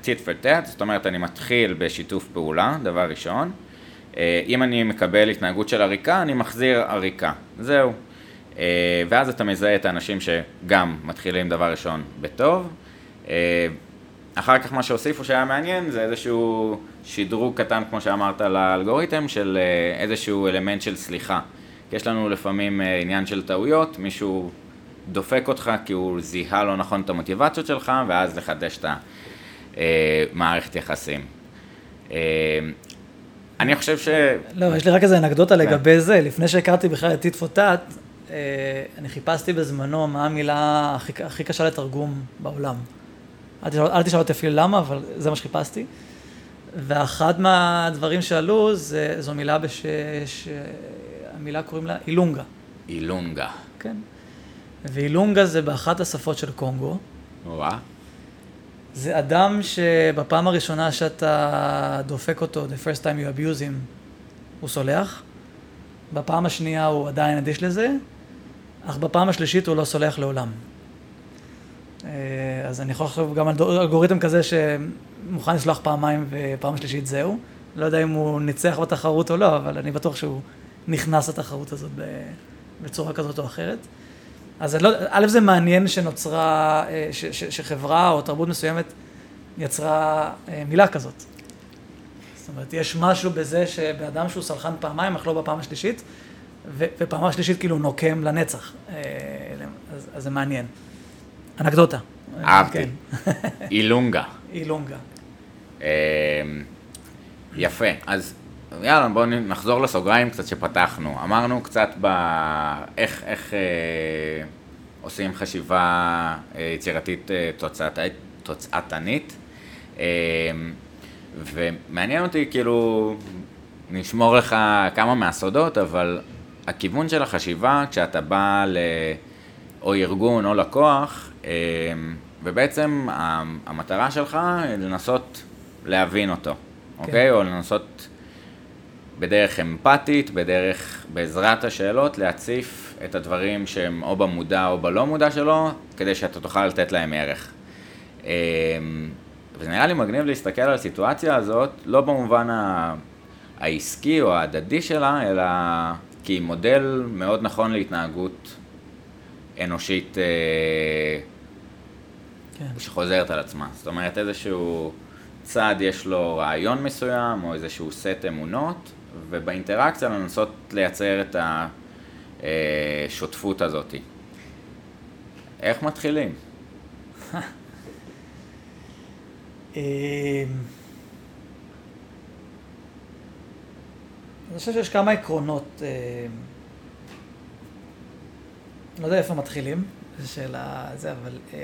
for tat, זאת אומרת אני מתחיל בשיתוף פעולה, דבר ראשון. אה, אם אני מקבל התנהגות של עריקה, אני מחזיר עריקה, זהו. ואז אתה מזהה את האנשים שגם מתחילים דבר ראשון בטוב. אחר כך מה שהוסיפו שהיה מעניין זה איזשהו שדרוג קטן, כמו שאמרת, לאלגוריתם של אה, איזשהו אלמנט של סליחה. כי יש לנו לפעמים אה, עניין של טעויות, מישהו דופק אותך כי הוא זיהה לא נכון את המוטיבציות שלך, ואז לחדש את המערכת יחסים. אה, אני חושב ש... לא, יש לי רק איזה כן. אנקדוטה לגבי זה. לפני שהכרתי בכלל את טיט אה, אני חיפשתי בזמנו מה המילה הכי, הכי קשה לתרגום בעולם. אל תשאל, אל תשאל אותי אפילו למה, אבל זה מה שחיפשתי. ואחד מהדברים שעלו, זה, זו מילה בש... ש... המילה קוראים לה אילונגה, אילונגה. כן? ואילונגה זה באחת השפות של קונגו. וואה. זה אדם שבפעם הראשונה שאתה דופק אותו, the first time you abuse him, הוא סולח. בפעם השנייה הוא עדיין אדיש לזה, אך בפעם השלישית הוא לא סולח לעולם. אה, אז אני יכול לחשוב גם על אלגוריתם כזה שמוכן לסלוח פעמיים ופעם שלישית זהו. לא יודע אם הוא ניצח בתחרות או לא, אבל אני בטוח שהוא נכנס לתחרות הזאת בצורה כזאת או אחרת. אז לא, א', זה מעניין שנוצרה, אה, ש, ש, שחברה או תרבות מסוימת יצרה אה, מילה כזאת. זאת אומרת, יש משהו בזה שבאדם שהוא סלחן פעמיים, אך לא בפעם השלישית, ו, ופעם השלישית כאילו נוקם לנצח. אז, אז זה מעניין. אנקדוטה. אהבתי. כן. אילונגה. אילונגה. אה, יפה, אז יאללה בואו נחזור לסוגריים קצת שפתחנו. אמרנו קצת ב... איך, איך אה, עושים חשיבה אה, יצירתית אה, תוצאת, תוצאתנית. אה, ומעניין אותי כאילו, נשמור לך כמה מהסודות, אבל הכיוון של החשיבה כשאתה בא ל... או ארגון או לקוח, ובעצם ה- המטרה שלך היא לנסות להבין אותו, אוקיי? או לנסות בדרך אמפתית, בדרך, בעזרת השאלות, להציף את הדברים שהם או במודע או בלא מודע שלו, כדי שאתה תוכל לתת להם ערך. אה, וזה נראה לי מגניב להסתכל על הסיטואציה הזאת, לא במובן ה- העסקי או ההדדי שלה, אלא כי היא מודל מאוד נכון להתנהגות אנושית אה, כן. שחוזרת על עצמה. זאת אומרת, איזשהו צד יש לו רעיון מסוים, או איזשהו סט אמונות, ובאינטראקציה לנסות לייצר את השותפות הזאת. איך מתחילים? אה, אני חושב שיש כמה עקרונות, אה, לא יודע איפה מתחילים, זו שאלה, זה, אבל אה,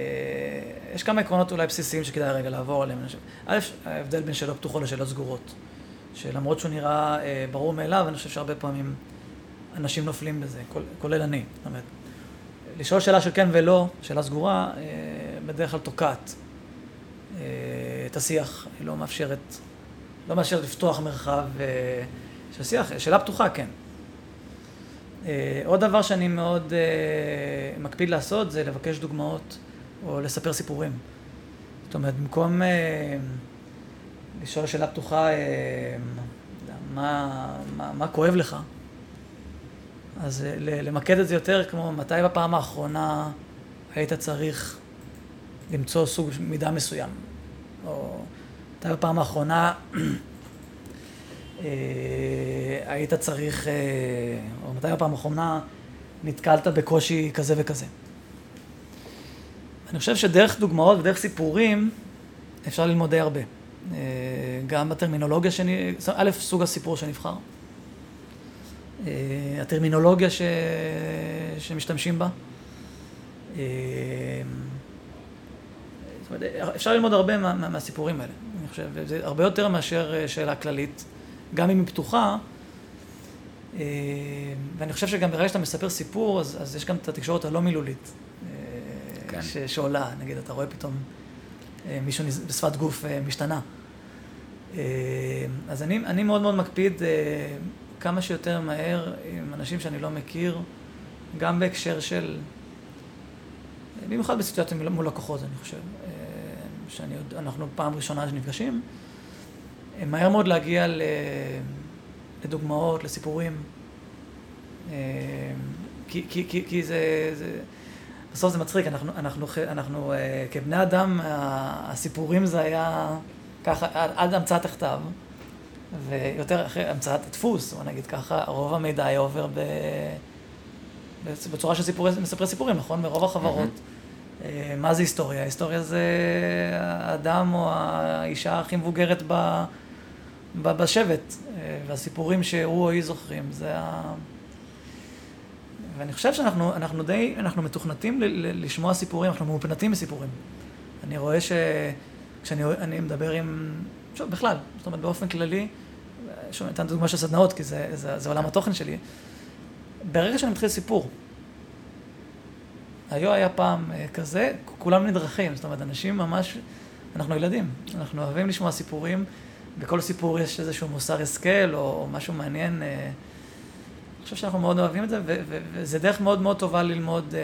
יש כמה עקרונות אולי בסיסיים שכדאי רגע לעבור עליהם. א', ההבדל בין שאלות פתוחות לשאלות סגורות, שלמרות שהוא נראה אה, ברור מאליו, אני חושב שהרבה פעמים אנשים נופלים בזה, כולל, כולל אני. זאת אומרת, לשאול שאלה של כן ולא, שאלה סגורה, אה, בדרך כלל תוקעת. אה, את השיח, היא לא מאפשרת, לא מאפשרת לפתוח מרחב אה, של שיח, שאלה פתוחה, כן. אה, עוד דבר שאני מאוד אה, מקפיד לעשות זה לבקש דוגמאות או לספר סיפורים. זאת אומרת, במקום אה, לשאול שאלה פתוחה, אה, מה, מה, מה כואב לך, אז ל- למקד את זה יותר כמו מתי בפעם האחרונה היית צריך למצוא סוג מידע מסוים, או מתי בפעם האחרונה היית צריך, אה, או מתי בפעם האחרונה נתקלת בקושי כזה וכזה. אני חושב שדרך דוגמאות ודרך סיפורים אפשר ללמוד די הרבה. אה, גם בטרמינולוגיה, שאני, א', סוג הסיפור שנבחר. הטרמינולוגיה ש... שמשתמשים בה. אפשר ללמוד הרבה מה, מה, מהסיפורים האלה, אני חושב, זה הרבה יותר מאשר אה, שאלה כללית, גם אם היא פתוחה. אה, ואני חושב שגם ברגע שאתה מספר סיפור, אז, אז יש גם את התקשורת הלא מילולית אה, כן. ש, שעולה, נגיד, אתה רואה פתאום מישהו בשפת גוף משתנה. אז אני, אני מאוד מאוד מקפיד כמה שיותר מהר עם אנשים שאני לא מכיר, גם בהקשר של, במיוחד בסיטואציה מול לקוחות, אני חושב. שאני עוד, אנחנו פעם ראשונה שנפגשים, מהר מאוד להגיע ל, לדוגמאות, לסיפורים. אה, כי, כי, כי, כי זה, זה, בסוף זה מצחיק, אנחנו, אנחנו, אנחנו אה, כבני אדם, הסיפורים זה היה ככה, עד, המצאת הכתב, ויותר אחרי המצאת הדפוס, בוא נגיד ככה, רוב המידע היה עובר ב... בצורה של סיפורי, מספרי סיפורים, נכון? ברוב החברות. Mm-hmm. אה, מה זה היסטוריה? היסטוריה זה האדם או האישה הכי מבוגרת ב, בשבט, אה, והסיפורים שהוא או היא זוכרים, זה ה... ואני חושב שאנחנו אנחנו די, אנחנו מתוכנתים ל, ל, לשמוע סיפורים, אנחנו מאופנתים בסיפורים. אני רואה שכשאני מדבר עם, שוב, בכלל, זאת אומרת, באופן כללי, שוב, אני אתן דוגמה של סדנאות, כי זה, זה, זה עולם התוכן שלי, ברגע שאני מתחיל סיפור, היו היה פעם אה, כזה, כולם נדרכים, זאת אומרת, אנשים ממש, אנחנו ילדים, אנחנו אוהבים לשמוע סיפורים, בכל סיפור יש איזשהו מוסר השכל או, או משהו מעניין. אה, אני חושב שאנחנו מאוד אוהבים את זה, וזה דרך מאוד מאוד טובה ללמוד אה,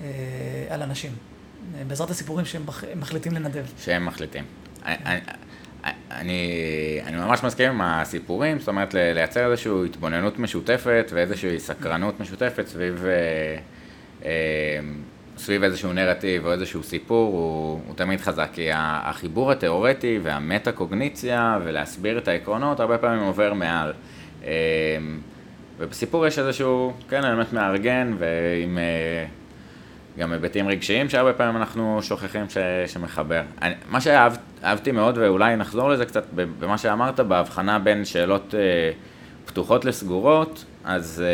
אה, על אנשים, אה, בעזרת הסיפורים שהם מחליטים לנדב. שהם מחליטים. אני, אני, אני ממש מסכים עם הסיפורים, זאת אומרת לייצר איזושהי התבוננות משותפת ואיזושהי סקרנות משותפת סביב... אה, אה, סביב איזשהו נרטיב או איזשהו סיפור הוא, הוא תמיד חזק, כי החיבור התיאורטי והמטה-קוגניציה ולהסביר את העקרונות הרבה פעמים עובר מעל. אה, ובסיפור יש איזשהו, כן, אלמנט מארגן ועם אה, גם היבטים רגשיים שהרבה פעמים אנחנו שוכחים ש, שמחבר. אני, מה שאהבתי מאוד, ואולי נחזור לזה קצת במה שאמרת, בהבחנה בין שאלות פתוחות לסגורות, אז...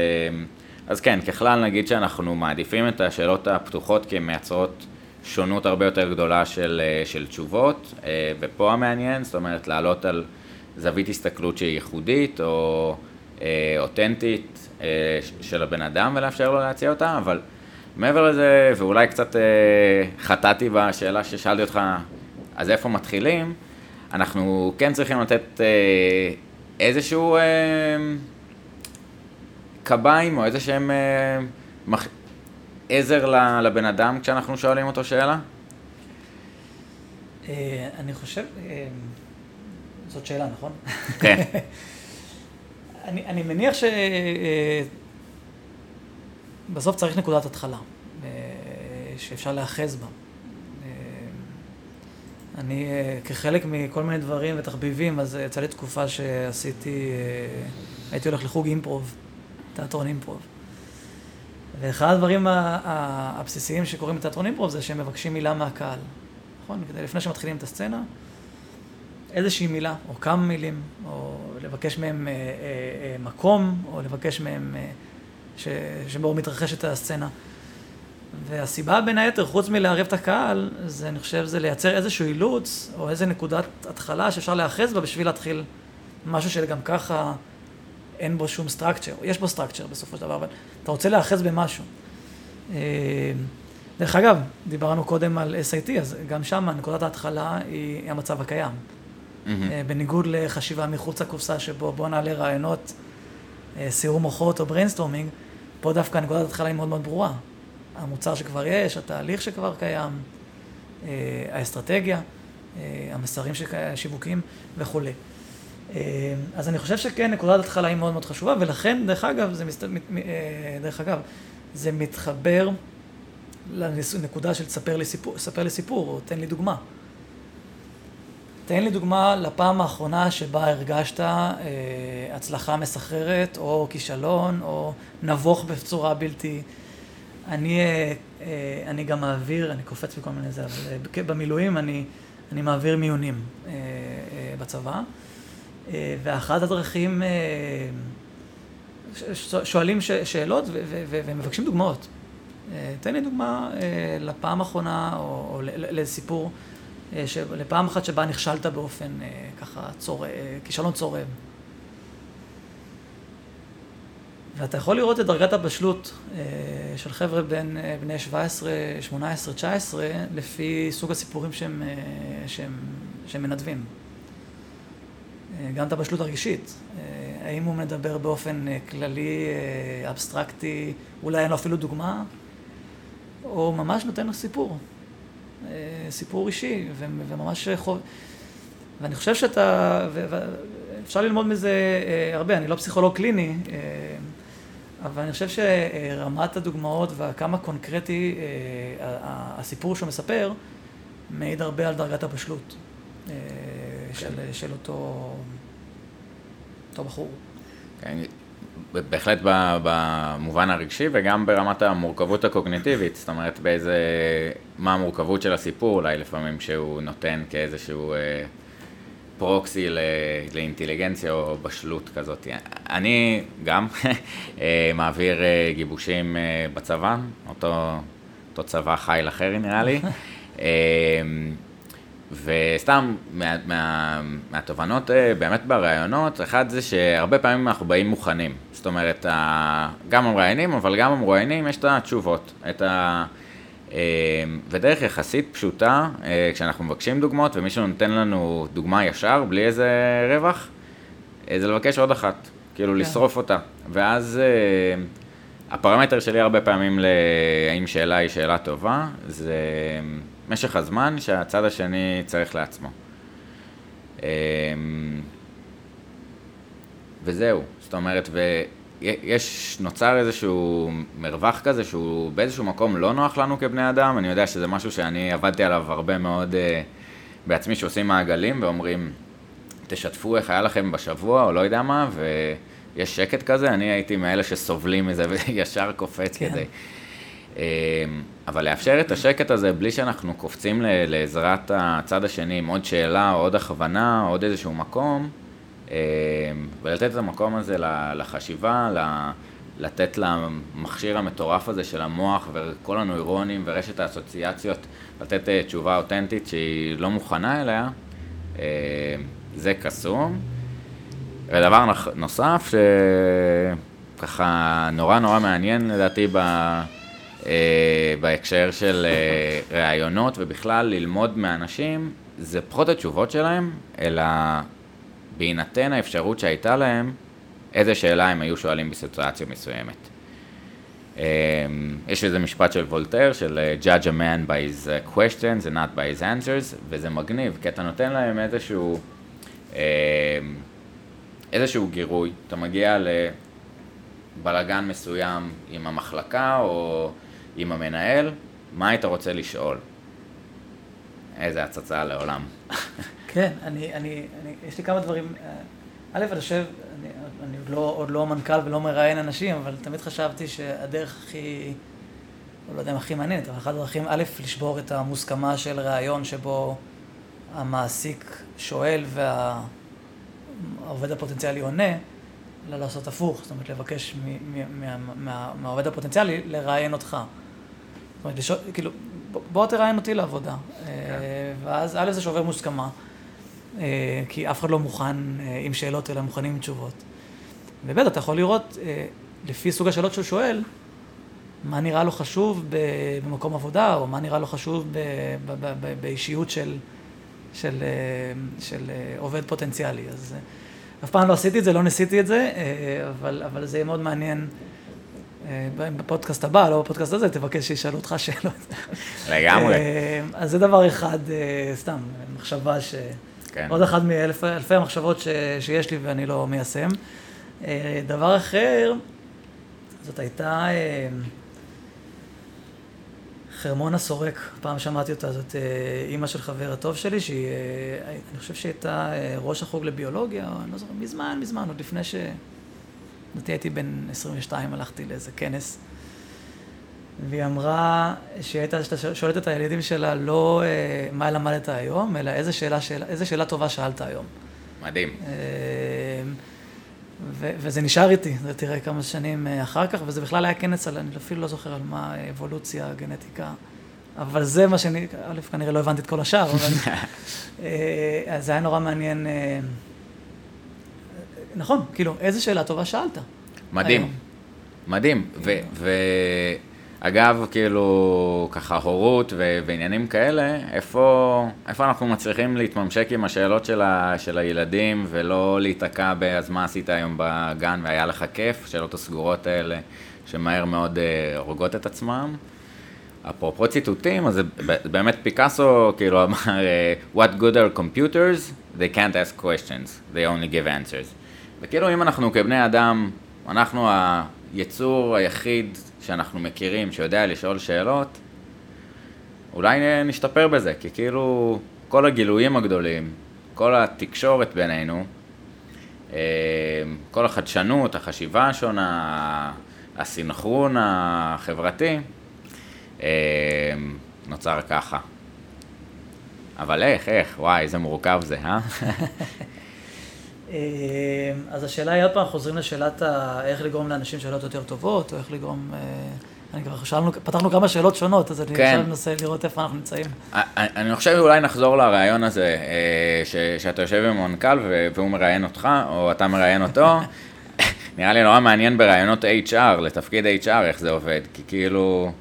אז כן, ככלל נגיד שאנחנו מעדיפים את השאלות הפתוחות כי הן מייצרות שונות הרבה יותר גדולה של, אה, של תשובות, אה, ופה המעניין, זאת אומרת לעלות על זווית הסתכלות שהיא ייחודית או אה, אותנטית של הבן אדם ולאפשר לו להציע אותה, אבל מעבר לזה, ואולי קצת חטאתי בשאלה ששאלתי אותך, אז איפה מתחילים? אנחנו כן צריכים לתת איזשהו... קביים או איזה שהם אה, מח... עזר לבן אדם כשאנחנו שואלים אותו שאלה? אה, אני חושב, אה, זאת שאלה, נכון? כן. אני, אני מניח שבסוף צריך נקודת התחלה, שאפשר להאחז בה. אני, כחלק מכל מיני דברים ותחביבים, אז יצא לי תקופה שעשיתי, הייתי הולך לחוג אימפרוב. תיאטרון אימפרוב. ואחד הדברים הבסיסיים שקורים בתיאטרון אימפרוב זה שהם מבקשים מילה מהקהל, נכון? כדי לפני שמתחילים את הסצנה, איזושהי מילה, או כמה מילים, או לבקש מהם אה, אה, אה, מקום, או לבקש מהם אה, שבו מתרחשת הסצנה. והסיבה בין היתר, חוץ מלערב את הקהל, זה אני חושב, זה לייצר איזשהו אילוץ, או איזה נקודת התחלה שאפשר להיאחז בה בשביל להתחיל משהו שגם ככה אין בו שום structure, יש בו structure בסופו של דבר, אבל אתה רוצה להאחז במשהו. אה, דרך אגב, דיברנו קודם על SIT, אז גם שם נקודת ההתחלה היא המצב הקיים. Mm-hmm. בניגוד לחשיבה מחוץ לקופסה, שבו בוא נעלה רעיונות, אה, סיעור מוחות או brainstorming, פה דווקא נקודת ההתחלה היא מאוד מאוד ברורה. המוצר שכבר יש, התהליך שכבר קיים, האסטרטגיה, המסרים השיווקיים וכולי. אה, אז אני חושב שכן, נקודת התחלה היא מאוד מאוד חשובה, ולכן, דרך אגב, זה, מסת... אה, דרך אגב, זה מתחבר לנקודה של תספר לי סיפור, ספר לי סיפור, או תן לי דוגמה. תן לי דוגמה לפעם האחרונה שבה הרגשת אה, הצלחה מסחררת, או כישלון, או נבוך בצורה בלתי... אני, אה, אה, אני גם מעביר, אני קופץ בכל מיני זה, אבל אה, במילואים אני, אני מעביר מיונים אה, אה, בצבא, ואחת הדרכים, אה, שואלים שאלות ומבקשים דוגמאות. אה, תן לי דוגמה אה, לפעם האחרונה, או, לסיפור, אה, לפעם אחת שבה נכשלת באופן אה, ככה צור... אה, כישלון צורם. ואתה יכול לראות את דרגת הבשלות אה, של חבר'ה בין אה, בני 17, 18, 19, לפי סוג הסיפורים שהם, אה, שהם, שהם מנדבים. אה, גם את הבשלות הרגשית. אה, האם הוא מדבר באופן אה, כללי, אבסטרקטי, אולי אין לו אפילו דוגמה, או ממש נותן לו סיפור. סיפור אישי, וממש חוב... ואני חושב שאתה... אפשר ללמוד מזה הרבה, אני לא פסיכולוג קליני, אבל אני חושב שרמת הדוגמאות וכמה קונקרטי הסיפור שהוא מספר, מעיד הרבה על דרגת הבשלות של, של אותו, אותו בחור. כן, בהחלט במובן הרגשי וגם ברמת המורכבות הקוגניטיבית, זאת אומרת באיזה, מה המורכבות של הסיפור אולי לפעמים שהוא נותן כאיזשהו אה, פרוקסי ל- לאינטליגנציה או בשלות כזאת. אני גם אה, מעביר אה, גיבושים אה, בצבא, אותו, אותו צבא חיל אחר נראה לי. וסתם מה, מה, מהתובנות אה, באמת בראיונות, אחד זה שהרבה פעמים אנחנו באים מוכנים. זאת אומרת, גם המראיינים, אבל גם המרואיינים, יש את התשובות. את ה... אה, ודרך יחסית פשוטה, אה, כשאנחנו מבקשים דוגמאות ומישהו נותן לנו דוגמה ישר, בלי איזה רווח, זה לבקש עוד אחת, כאילו כן. לשרוף אותה. ואז הפרמטר שלי הרבה פעמים להאם שאלה היא שאלה טובה, זה משך הזמן שהצד השני צריך לעצמו. אה, וזהו, זאת אומרת, ויש, נוצר איזשהו מרווח כזה שהוא באיזשהו מקום לא נוח לנו כבני אדם, אני יודע שזה משהו שאני עבדתי עליו הרבה מאוד אה, בעצמי, שעושים מעגלים ואומרים, תשתפו איך היה לכם בשבוע, או לא יודע מה, ויש שקט כזה, אני הייתי מאלה שסובלים מזה וישר קופץ כן. כדי. אה, אבל לאפשר את השקט הזה בלי שאנחנו קופצים לעזרת הצד השני עם עוד שאלה, עוד הכוונה, עוד איזשהו מקום, אה, ולתת את המקום הזה לחשיבה, לתת למכשיר המטורף הזה של המוח וכל הנוירונים ורשת האסוציאציות, לתת אה, תשובה אותנטית שהיא לא מוכנה אליה, אה, זה קסום. ודבר נוסף, שככה נורא נורא מעניין לדעתי ב... אה, בהקשר של אה, ראיונות ובכלל ללמוד מאנשים, זה פחות התשובות שלהם, אלא בהינתן האפשרות שהייתה להם, איזה שאלה הם היו שואלים בסיטואציה מסוימת. אה, יש איזה משפט של וולטר, של judge a man by his questions and not by his answers, וזה מגניב, כי אתה נותן להם איזשהו, איזשהו גירוי, אתה מגיע לבלגן מסוים עם המחלקה או עם המנהל, מה היית רוצה לשאול? איזה הצצה לעולם. כן, אני, אני, אני, יש לי כמה דברים. א', אני חושב, אני, אני עוד, לא, עוד לא מנכ"ל ולא מראיין אנשים, אבל תמיד חשבתי שהדרך הכי, לא יודע אם הכי מעניינת, אבל אחת הדרכים, א', לשבור את המוסכמה של ראיון שבו המעסיק שואל והעובד הפוטנציאלי עונה, אלא לעשות הפוך, זאת אומרת, לבקש מהעובד הפוטנציאלי לראיין אותך. זאת אומרת, לשאול, כאילו, בוא- תראיין אותי לעבודה. אה, ואז א' זה שובר מוסכמה, אה, כי אף אחד לא מוכן אה, עם שאלות, אלא מוכנים עם תשובות. וב' אתה יכול לראות, לפי סוג השאלות שהוא שואל, מה נראה לו חשוב במקום עבודה, או מה נראה לו חשוב ב- ב- ב- ב- באישיות של, של, של אה, עובד פוטנציאלי. אז אף פעם לא עשיתי את זה, לא ניסיתי את זה, אבל, אבל זה יהיה מאוד מעניין. אה, בפודקאסט הבא, לא בפודקאסט הזה, תבקש שישאלו אותך שאלות. לגמרי. אה, אז זה דבר אחד, אה, סתם, מחשבה ש... כן. עוד אחת מאלפי המחשבות ש... שיש לי ואני לא מיישם. דבר אחר, זאת הייתה אה, חרמונה סורק, פעם שמעתי אותה, זאת אימא של חבר הטוב שלי, שהיא, אני חושב שהיא הייתה ראש החוג לביולוגיה, אני לא זוכר, מזמן, מזמן, עוד לפני ש... לדעתי הייתי בן 22, הלכתי לאיזה כנס, והיא אמרה שהיא הייתה שואלת את הילדים שלה לא מה למדת היום, אלא איזה שאלה, שאלה, איזה שאלה טובה שאלת היום. מדהים. ו- וזה נשאר איתי, זה תראה כמה שנים אה, אחר כך, וזה בכלל היה כנס על, אני אפילו לא זוכר על מה, אבולוציה, גנטיקה, אבל זה מה שאני, א', כנראה לא הבנתי את כל השאר, אבל אה, אז זה היה נורא מעניין. אה, נכון, כאילו, איזה שאלה טובה שאלת. מדהים, היום. מדהים, ו- ו- אגב, כאילו, ככה הורות ו- ועניינים כאלה, איפה, איפה אנחנו מצליחים להתממשק עם השאלות של, ה- של הילדים ולא להיתקע ב"אז מה עשית היום בגן והיה לך כיף", השאלות הסגורות האלה, שמהר מאוד uh, הורגות את עצמם. אפרופו ציטוטים, אז זה באמת פיקאסו כאילו אמר, אה, What good are computers? They can't ask questions, they only give answers. וכאילו אם אנחנו כבני אדם, אנחנו היצור היחיד שאנחנו מכירים, שיודע לשאול שאלות, אולי נשתפר בזה, כי כאילו כל הגילויים הגדולים, כל התקשורת בינינו, אה, כל החדשנות, החשיבה השונה, הסינכרון החברתי, אה, נוצר ככה. אבל איך, איך, וואי, איזה מורכב זה, אה? אה, אז השאלה היא עוד פעם, חוזרים לשאלת ה... איך לגרום לאנשים שאלות יותר טובות, או איך לגרום... אה, אני כבר שאלנו, פתחנו כמה שאלות שונות, אז אני כן. עכשיו מנסה לראות איפה אנחנו נמצאים. אני חושב אולי נחזור לרעיון הזה, אה, ש, שאתה יושב עם המנכ"ל והוא מראיין אותך, או אתה מראיין אותו. נראה לי נורא מעניין ברעיונות HR, לתפקיד HR, איך זה עובד, כי כאילו...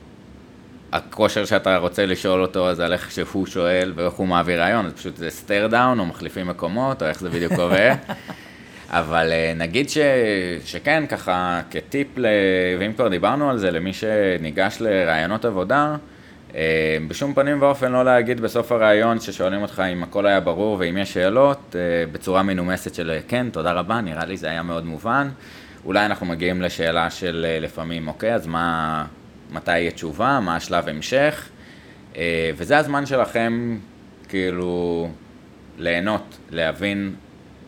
הכושר שאתה רוצה לשאול אותו זה על איך שהוא שואל ואיך הוא מעביר ריאיון, אז פשוט זה stare down או מחליפים מקומות או איך זה בדיוק עובד. אבל אה, נגיד ש, שכן, ככה כטיפ, ל... ואם כבר דיברנו על זה, למי שניגש לראיונות עבודה, אה, בשום פנים ואופן לא להגיד בסוף הריאיון ששואלים אותך אם הכל היה ברור ואם יש שאלות, אה, בצורה מנומסת של כן, תודה רבה, נראה לי זה היה מאוד מובן. אולי אנחנו מגיעים לשאלה של לפעמים, אוקיי, אז מה, מתי יהיה תשובה, מה השלב המשך, אה, וזה הזמן שלכם כאילו ליהנות, להבין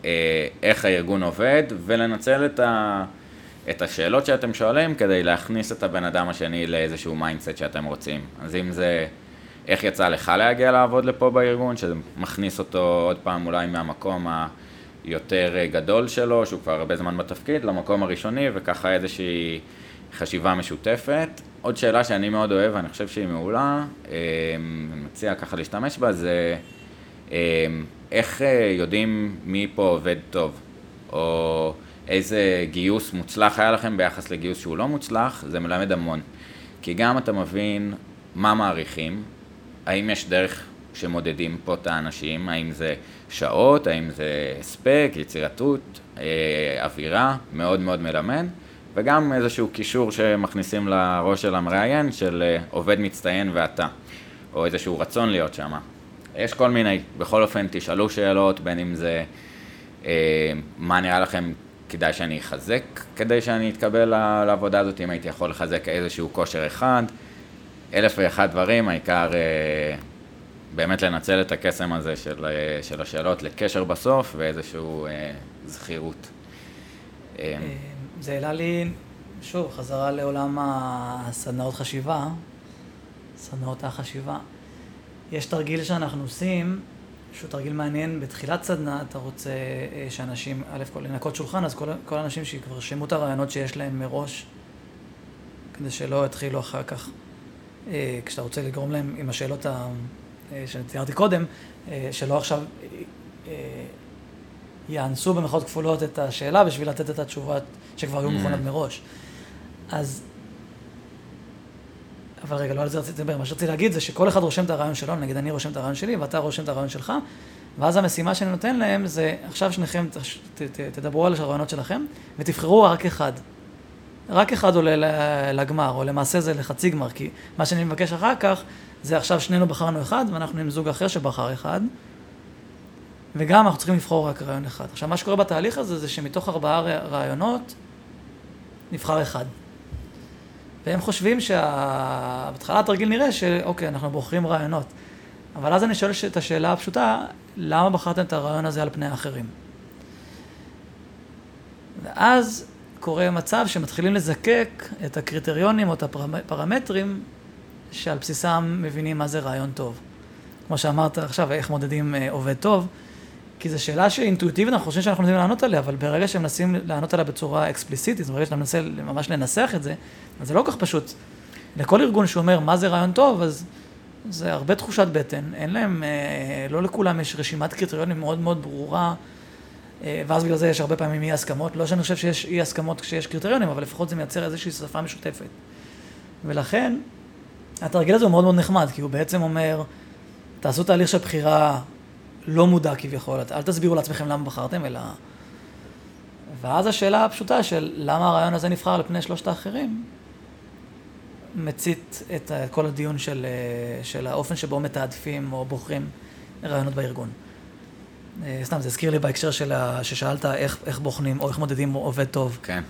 אה, איך הארגון עובד ולנצל את, ה, את השאלות שאתם שואלים כדי להכניס את הבן אדם השני לאיזשהו mindset שאתם רוצים. אז אם זה איך יצא לך להגיע לעבוד לפה בארגון, שזה מכניס אותו עוד פעם אולי מהמקום היותר גדול שלו, שהוא כבר הרבה זמן בתפקיד, למקום הראשוני, וככה איזושהי חשיבה משותפת. עוד שאלה שאני מאוד אוהב, ואני חושב שהיא מעולה, אמ, אני מציע ככה להשתמש בה, זה אמ, איך אה, יודעים מי פה עובד טוב, או איזה גיוס מוצלח היה לכם ביחס לגיוס שהוא לא מוצלח, זה מלמד המון. כי גם אתה מבין מה מעריכים, האם יש דרך שמודדים פה את האנשים, האם זה שעות, האם זה הספק, יצירתות, אה, אווירה, מאוד מאוד מלמד. וגם איזשהו קישור שמכניסים לראש של המראיין של אה, עובד מצטיין ואתה, או איזשהו רצון להיות שם. יש כל מיני, בכל אופן תשאלו שאלות, בין אם זה אה, מה נראה לכם כדאי שאני אחזק כדי שאני אתקבל לעבודה הזאת, אם הייתי יכול לחזק איזשהו כושר אחד, אלף ואחד דברים, העיקר אה, באמת לנצל את הקסם הזה של, אה, של השאלות לקשר בסוף ואיזשהו אה, זכירות. אה, אה זה העלה לי, שוב, חזרה לעולם הסדנאות חשיבה, סדנאות החשיבה. יש תרגיל שאנחנו עושים, שהוא תרגיל מעניין, בתחילת סדנה אתה רוצה אה, שאנשים, א' כל לנקות שולחן, אז כל, כל האנשים שכבר שמעו את הרעיונות שיש להם מראש, כדי שלא יתחילו אחר כך, אה, כשאתה רוצה לגרום להם עם השאלות ה... אה, שתיארתי קודם, שלא עכשיו יאנסו במחאות כפולות את השאלה בשביל לתת את התשובות שכבר היו מוכנות mm. מראש. אז... אבל רגע, לא על זה רציתי לדבר. מה שרציתי להגיד זה שכל אחד רושם את הרעיון שלו, נגיד אני רושם את הרעיון שלי ואתה רושם את הרעיון שלך, ואז המשימה שאני נותן להם זה, עכשיו שניכם ת, ת, תדברו על הרעיונות שלכם ותבחרו רק אחד. רק אחד עולה לגמר, או למעשה זה לחצי גמר, כי מה שאני מבקש אחר כך, זה עכשיו שנינו בחרנו אחד, ואנחנו עם זוג אחר שבחר אחד, וגם אנחנו צריכים לבחור רק רעיון אחד. עכשיו, מה שקורה בתהליך הזה זה שמתוך ארבעה רעיונות, נבחר אחד. והם חושבים שבהתחלה התרגיל נראה שאוקיי, אנחנו בוחרים רעיונות. אבל אז אני שואל את השאלה הפשוטה, למה בחרתם את הרעיון הזה על פני האחרים? ואז קורה מצב שמתחילים לזקק את הקריטריונים או את הפרמטרים שעל בסיסם מבינים מה זה רעיון טוב. כמו שאמרת עכשיו, איך מודדים אה, עובד טוב, כי זו שאלה שאינטואיטיבית אנחנו חושבים שאנחנו יודעים לענות עליה, אבל ברגע שמנסים לענות עליה בצורה אקספליסיטית, ברגע שאתה מנסה ממש לנסח את זה, אז זה לא כל כך פשוט. לכל ארגון שאומר מה זה רעיון טוב, אז זה הרבה תחושת בטן. אין להם, אה, לא לכולם יש רשימת קריטריונים מאוד מאוד ברורה, אה, ואז בגלל זה יש הרבה פעמים אי הסכמות. לא שאני חושב שיש אי הסכמות כשיש קריטריונים, אבל לפחות זה מייצר איזושהי שפה משותפת. ולכן, התרגיל הזה הוא מאוד מאוד נחמד, כי הוא בעצם אומר, תעשו תהליך של בחירה לא מודע כביכול, אל תסבירו לעצמכם למה בחרתם, אלא... ואז השאלה הפשוטה של למה הרעיון הזה נבחר על פני שלושת האחרים, מצית את כל הדיון של, של האופן שבו מתעדפים או בוחרים רעיונות בארגון. אה, סתם, זה הזכיר לי בהקשר של ה... ששאלת איך, איך בוחנים או איך מודדים עובד טוב. כן.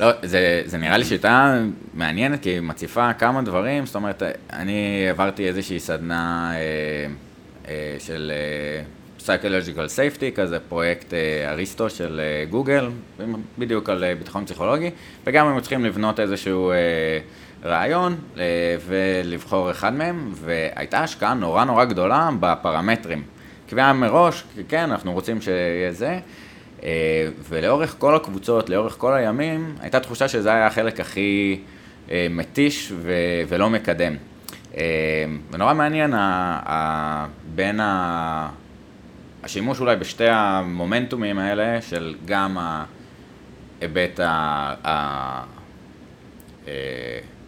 לא, זה, זה נראה לי שיטה מעניינת, כי היא מציפה כמה דברים, זאת אומרת, אני העברתי איזושהי סדנה אה, אה, של אה, Psychological Safety, כזה פרויקט אה, אריסטו של אה, גוגל, בדיוק על אה, ביטחון פסיכולוגי, וגם הם צריכים לבנות איזשהו אה, רעיון אה, ולבחור אחד מהם, והייתה השקעה נורא נורא גדולה בפרמטרים. קביעה מראש, כן, אנחנו רוצים שיהיה זה. אה, ולאורך כל הקבוצות, לאורך כל הימים, הייתה תחושה שזה היה החלק הכי אה, מתיש ו- ולא מקדם. אה, ונורא מעניין בין ה... השימוש אולי בשתי המומנטומים האלה של גם ההיבט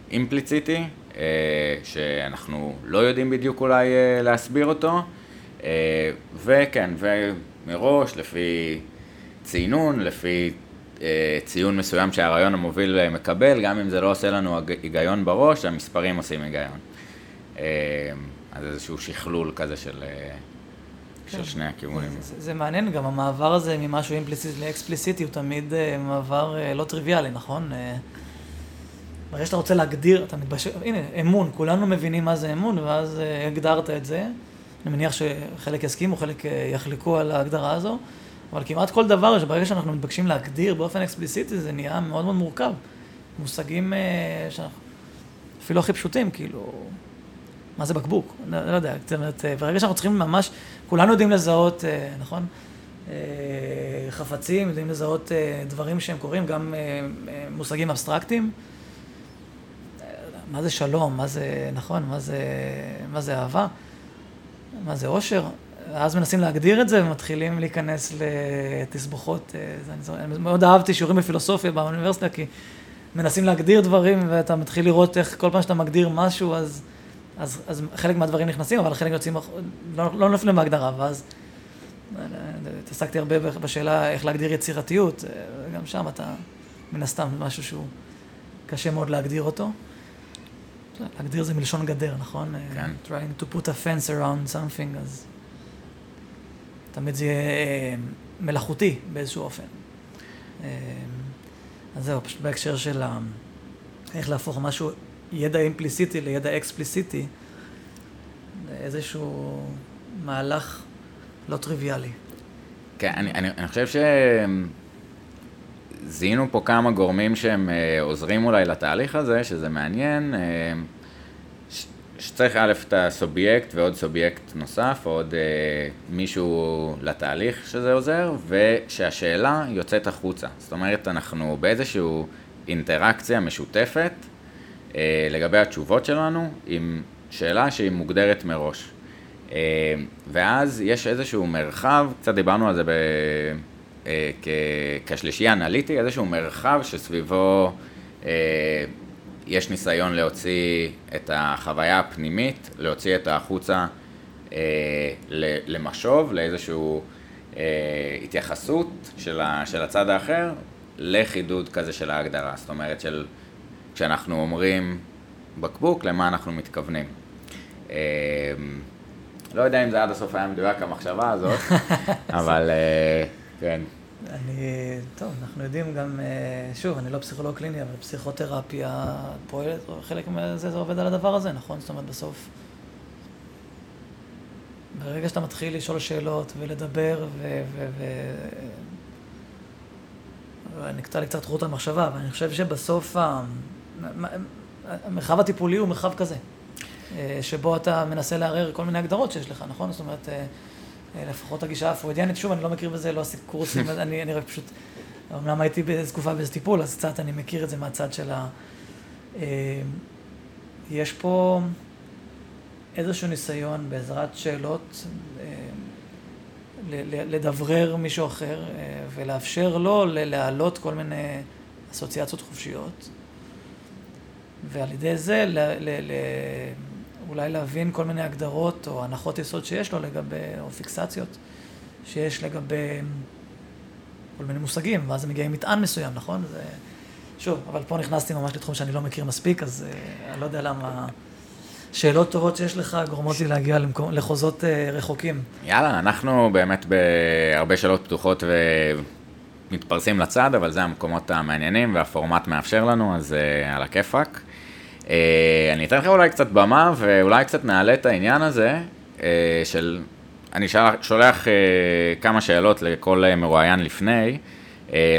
האימפליציטי, שאנחנו לא יודעים בדיוק אולי להסביר אותו, וכן, ומראש לפי צינון, לפי אה, ציון מסוים שהרעיון המוביל אה, מקבל, גם אם זה לא עושה לנו היגיון בראש, המספרים עושים היגיון. אה, אז איזשהו שכלול כזה של, אה, כן. של שני הכיוונים. זה, זה, זה מעניין, גם המעבר הזה ממשהו אימפליסיטי לאקספליסיטי הוא תמיד אה, מעבר לא טריוויאלי, נכון? ברגע שאתה רוצה להגדיר, אתה מתבשל, הנה, אמון, כולנו מבינים מה זה אמון, ואז הגדרת את זה. אני מניח שחלק יסכימו, חלק יחלקו על ההגדרה הזו. אבל כמעט כל דבר שברגע שאנחנו מתבקשים להגדיר באופן אקספליסיטי, זה נהיה מאוד מאוד מורכב. מושגים שאנחנו, אפילו הכי פשוטים, כאילו, מה זה בקבוק? לא, לא יודע, זאת אומרת, אה, ברגע שאנחנו צריכים ממש, כולנו יודעים לזהות, אה, נכון? חפצים, יודעים לזהות דברים שהם קורים, גם מושגים אבסטרקטיים. מה זה שלום, מה זה, נכון, מה זה, מה זה אהבה, מה זה אושר. ואז מנסים להגדיר את זה ומתחילים להיכנס לתסבוכות. אה, אני מאוד אהבתי שיעורים בפילוסופיה באוניברסיטה, כי מנסים להגדיר דברים ואתה מתחיל לראות איך כל פעם שאתה מגדיר משהו, אז, אז, אז חלק מהדברים נכנסים, אבל חלק יוצאים, לא, לא נופלים בהגדרה, ואז אה, התעסקתי הרבה בשאלה איך להגדיר יצירתיות, אה, גם שם אתה מן הסתם משהו שהוא קשה מאוד להגדיר אותו. להגדיר זה מלשון גדר, נכון? כן. trying to put a fence around something, אז... תמיד זה יהיה אה, מלאכותי באיזשהו אופן. אה, אז זהו, פשוט בהקשר של איך להפוך משהו, ידע אימפליסיטי לידע אקספליסיטי, איזשהו מהלך לא טריוויאלי. כן, אני, אני, אני חושב שזיהינו פה כמה גורמים שהם אה, עוזרים אולי לתהליך הזה, שזה מעניין. שצריך א' את הסובייקט ועוד סובייקט נוסף, עוד אה, מישהו לתהליך שזה עוזר, ושהשאלה יוצאת החוצה. זאת אומרת, אנחנו באיזושהי אינטראקציה משותפת אה, לגבי התשובות שלנו, עם שאלה שהיא מוגדרת מראש. אה, ואז יש איזשהו מרחב, קצת דיברנו על זה ב, אה, כ, כשלישייה אנליטי, איזשהו מרחב שסביבו אה, יש ניסיון להוציא את החוויה הפנימית, להוציא את החוצה אה, למשוב, לאיזושהי אה, התייחסות של הצד האחר, לחידוד כזה של ההגדרה. זאת אומרת, של, כשאנחנו אומרים בקבוק, למה אנחנו מתכוונים. אה, לא יודע אם זה עד הסוף היה מדויק המחשבה הזאת, אבל אה, כן. אני, טוב, אנחנו יודעים גם, אה, שוב, אני לא פסיכולוג קליני, אבל פסיכותרפיה פועלת, חלק מזה זה עובד על הדבר הזה, נכון? זאת אומרת, בסוף, ברגע שאתה מתחיל לשאול שאלות ולדבר, ו... ו, ו נקטע לי קצת חוט המחשבה, אבל אני חושב שבסוף המרחב הטיפולי הוא מרחב כזה, אה, שבו אתה מנסה לערער כל מיני הגדרות שיש לך, נכון? זאת אומרת, אה, אה, לפחות הגישה הפרוידיאנית, שוב, אני לא מכיר בזה, לא עשיתי קורסים, אני, אני רק פשוט, אמנם הייתי באיזו תקופה באיזה טיפול, אז קצת אני מכיר את זה מהצד של ה... יש פה איזשהו ניסיון בעזרת שאלות לדברר מישהו אחר ולאפשר לו להעלות כל מיני אסוציאציות חופשיות. ועל ידי זה ל, ל, ל, אולי להבין כל מיני הגדרות או הנחות יסוד שיש לו לגבי, או פיקסציות שיש לגבי כל מיני מושגים, ואז הם מגיעים מטען מסוים, נכון? זה... שוב, אבל פה נכנסתי ממש לתחום שאני לא מכיר מספיק, אז uh, אני לא יודע למה שאלות טובות שיש לך גורמות לי להגיע למקום, לחוזות uh, רחוקים. יאללה, אנחנו באמת בהרבה שאלות פתוחות ומתפרסים לצד, אבל זה המקומות המעניינים והפורמט מאפשר לנו, אז uh, על הכיפאק. אה, אני אתן לך אולי קצת במה, ואולי קצת נעלה את העניין הזה אה, של... אני שולח אה, כמה שאלות לכל מרואיין לפני,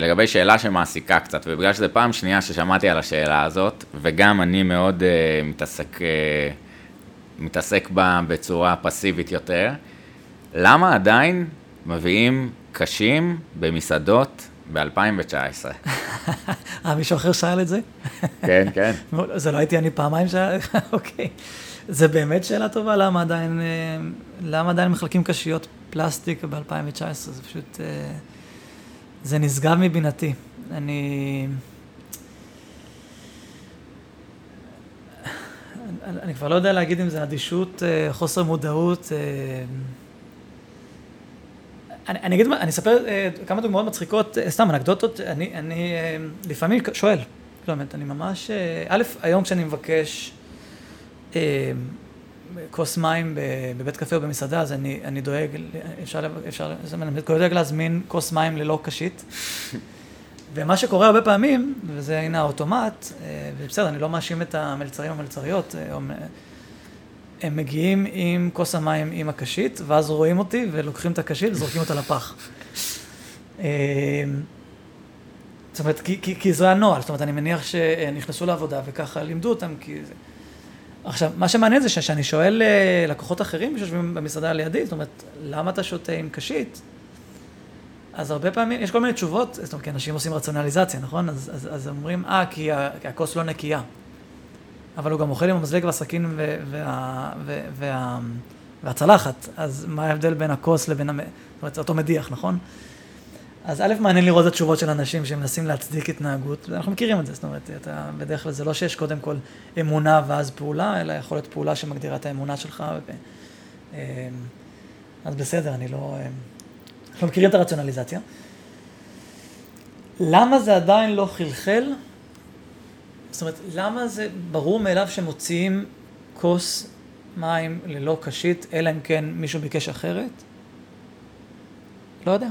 לגבי שאלה שמעסיקה קצת, ובגלל שזו פעם שנייה ששמעתי על השאלה הזאת, וגם אני מאוד מתעסק, מתעסק בה בצורה פסיבית יותר, למה עדיין מביאים קשים במסעדות ב-2019. אה, מישהו אחר שאל את זה? כן, כן. זה לא הייתי אני פעמיים שאל, אוקיי. זה באמת שאלה טובה, למה עדיין, אה, למה עדיין מחלקים קשיות פלסטיק ב-2019? זה פשוט, אה, זה נשגב מבינתי. אני... אני, כבר לא יודע להגיד אם זה אדישות, אה, חוסר מודעות. אני, אני אגיד, אני אספר uh, כמה דוגמאות מצחיקות, uh, סתם אנקדוטות, אני, אני uh, לפעמים שואל, באמת, אני ממש, uh, א', היום כשאני מבקש uh, כוס מים בבית קפה או במסעדה, אז אני, אני דואג, אפשר, אפשר, אני דואג להזמין כוס מים ללא קשית. ומה שקורה הרבה פעמים, וזה הנה האוטומט, ובסדר, אני לא מאשים את המלצרים המלצריות, או הם מגיעים עם כוס המים עם הקשית, ואז רואים אותי ולוקחים את הקשית וזורקים אותה לפח. אמ, זאת אומרת, כי, כי, כי זה הנוהל, זאת אומרת, אני מניח שנכנסו לעבודה וככה לימדו אותם, כי זה... עכשיו, מה שמעניין זה שאני שואל אה, לקוחות אחרים שיושבים במסעדה לידי, זאת אומרת, למה אתה שותה עם קשית? אז הרבה פעמים, יש כל מיני תשובות, זאת אומרת, כי אנשים עושים רציונליזציה, נכון? אז, אז, אז אומרים, אה, כי הכוס לא נקייה. אבל הוא גם אוכל עם המזלג והסכין וה, וה, וה, והצלחת, אז מה ההבדל בין הכוס לבין, המ... זאת אומרת, זה אותו מדיח, נכון? אז א', מעניין לראות את התשובות של אנשים שמנסים להצדיק התנהגות, ואנחנו מכירים את זה, זאת אומרת, אתה, בדרך כלל זה לא שיש קודם כל אמונה ואז פעולה, אלא יכול להיות פעולה שמגדירה את האמונה שלך. ו... אמ, אז בסדר, אני לא... אמ, אנחנו מכירים את הרציונליזציה. למה זה עדיין לא חלחל? זאת אומרת, למה זה ברור מאליו שמוציאים כוס מים ללא קשית, אלא אם כן מישהו ביקש אחרת? לא יודע.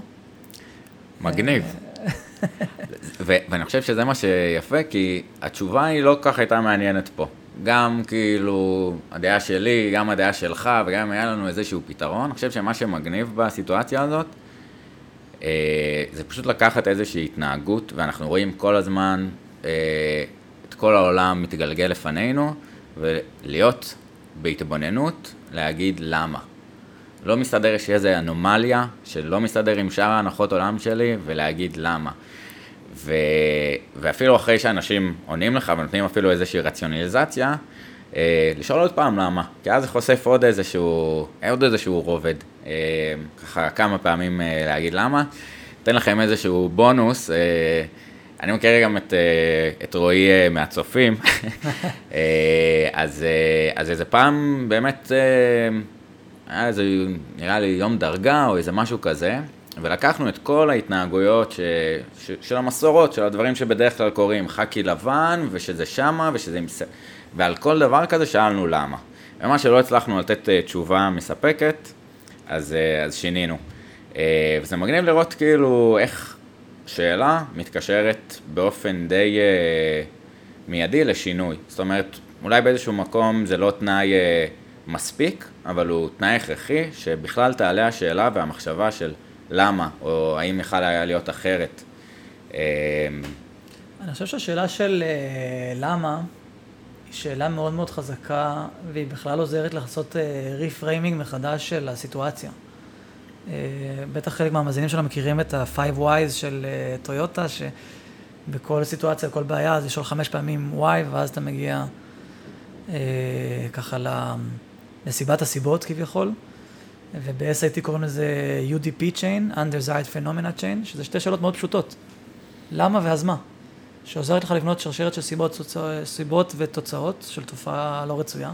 מגניב. ואני חושב שזה מה שיפה, כי התשובה היא לא כל כך הייתה מעניינת פה. גם כאילו הדעה שלי, גם הדעה שלך, וגם אם היה לנו איזשהו פתרון, אני חושב שמה שמגניב בסיטואציה הזאת, אה, זה פשוט לקחת איזושהי התנהגות, ואנחנו רואים כל הזמן אה, כל העולם מתגלגל לפנינו, ולהיות בהתבוננות, להגיד למה. לא מסתדר, יש איזו אנומליה שלא מסתדר עם שאר ההנחות עולם שלי, ולהגיד למה. ו... ואפילו אחרי שאנשים עונים לך ונותנים אפילו איזושהי רציונליזציה, אה, לשאול עוד פעם למה, כי אז זה חושף עוד איזשהו, עוד איזשהו רובד, אה, ככה כמה פעמים אה, להגיד למה. אתן לכם איזשהו בונוס, אה, אני מכיר גם את, אה, את רועי אה, מהצופים, אה, אז, אז איזה פעם באמת, היה איזה, נראה לי יום דרגה או איזה משהו כזה, ולקחנו את כל ההתנהגויות ש, ש, של המסורות, של הדברים שבדרך כלל קורים, חכי לבן, ושזה שמה, ושזה... ועל כל דבר כזה שאלנו למה. ומה שלא הצלחנו לתת תשובה מספקת, אז, אז שינינו. וזה מגניב לראות כאילו איך... שאלה מתקשרת באופן די uh, מיידי לשינוי. זאת אומרת, אולי באיזשהו מקום זה לא תנאי uh, מספיק, אבל הוא תנאי הכרחי, שבכלל תעלה השאלה והמחשבה של למה, או האם יכל היה להיות אחרת. Uh, אני חושב שהשאלה של uh, למה היא שאלה מאוד מאוד חזקה, והיא בכלל עוזרת לעשות ריפריימינג uh, מחדש של הסיטואציה. Uh, בטח חלק מהמאזינים שלנו מכירים את ה-five whys של uh, טויוטה, שבכל סיטואציה, כל בעיה, אז לשאול חמש פעמים why, ואז אתה מגיע uh, ככה לסיבת הסיבות כביכול. וב-SIT קוראים לזה UDP Chain, Undesired Phenomena Chain, שזה שתי שאלות מאוד פשוטות. למה ואז מה? שעוזרת לך לבנות שרשרת של סיבות, תוצא, סיבות ותוצאות של תופעה לא רצויה.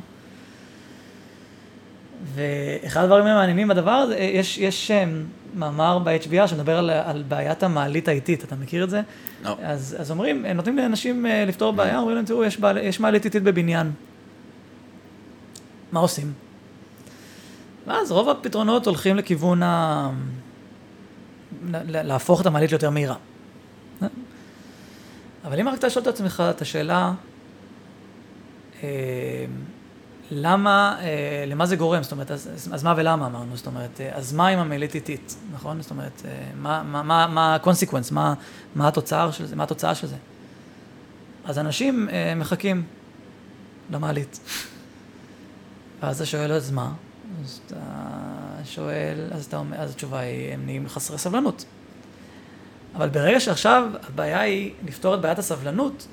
ואחד הדברים המעניינים בדבר הזה, יש, יש אמ, מאמר ב-HBR שמדבר על, על בעיית המעלית האיטית, אתה מכיר את זה? לא. No. אז, אז אומרים, נותנים לאנשים אה, לפתור בעיה, אומרים להם, תראו, יש, בעל, יש מעלית איטית בבניין. מה עושים? ואז רוב הפתרונות הולכים לכיוון ה... להפוך את המעלית ליותר מהירה. אבל אם רק אתה שואל את עצמך את השאלה, אה, למה, אה, למה זה גורם? זאת אומרת, אז, אז מה ולמה אמרנו? זאת אומרת, אה, אז מה עם המעלית איטית, נכון? זאת אומרת, מה, מה, מה, מה ה-consequence? מה, מה התוצאה של זה? מה התוצאה של זה? אז אנשים מחכים למעלית. ואז אתה שואל, אז מה? אז אתה שואל, אז, אתה אומר, אז התשובה היא, הם נהיים חסרי סבלנות. אבל ברגע שעכשיו הבעיה היא לפתור את בעיית הסבלנות,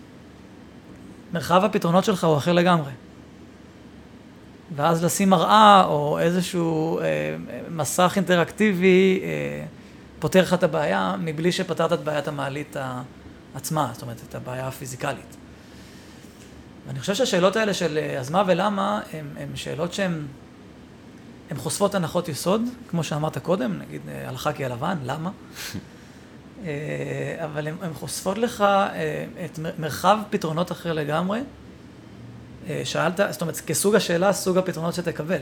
מרחב הפתרונות שלך הוא אחר לגמרי. ואז לשים מראה או איזשהו אה, מסך אינטראקטיבי אה, פותר לך את הבעיה מבלי שפתרת את בעיית המעלית עצמה, זאת אומרת, את הבעיה הפיזיקלית. ואני חושב שהשאלות האלה של אה, אז מה ולמה, הן שאלות שהן חושפות הנחות יסוד, כמו שאמרת קודם, נגיד אה, הלכה כי הלבן, למה? אה, אבל הן חושפות לך את מרחב פתרונות אחר לגמרי. אה, שאלת, זאת אומרת, כסוג השאלה, סוג הפתרונות שתקבל.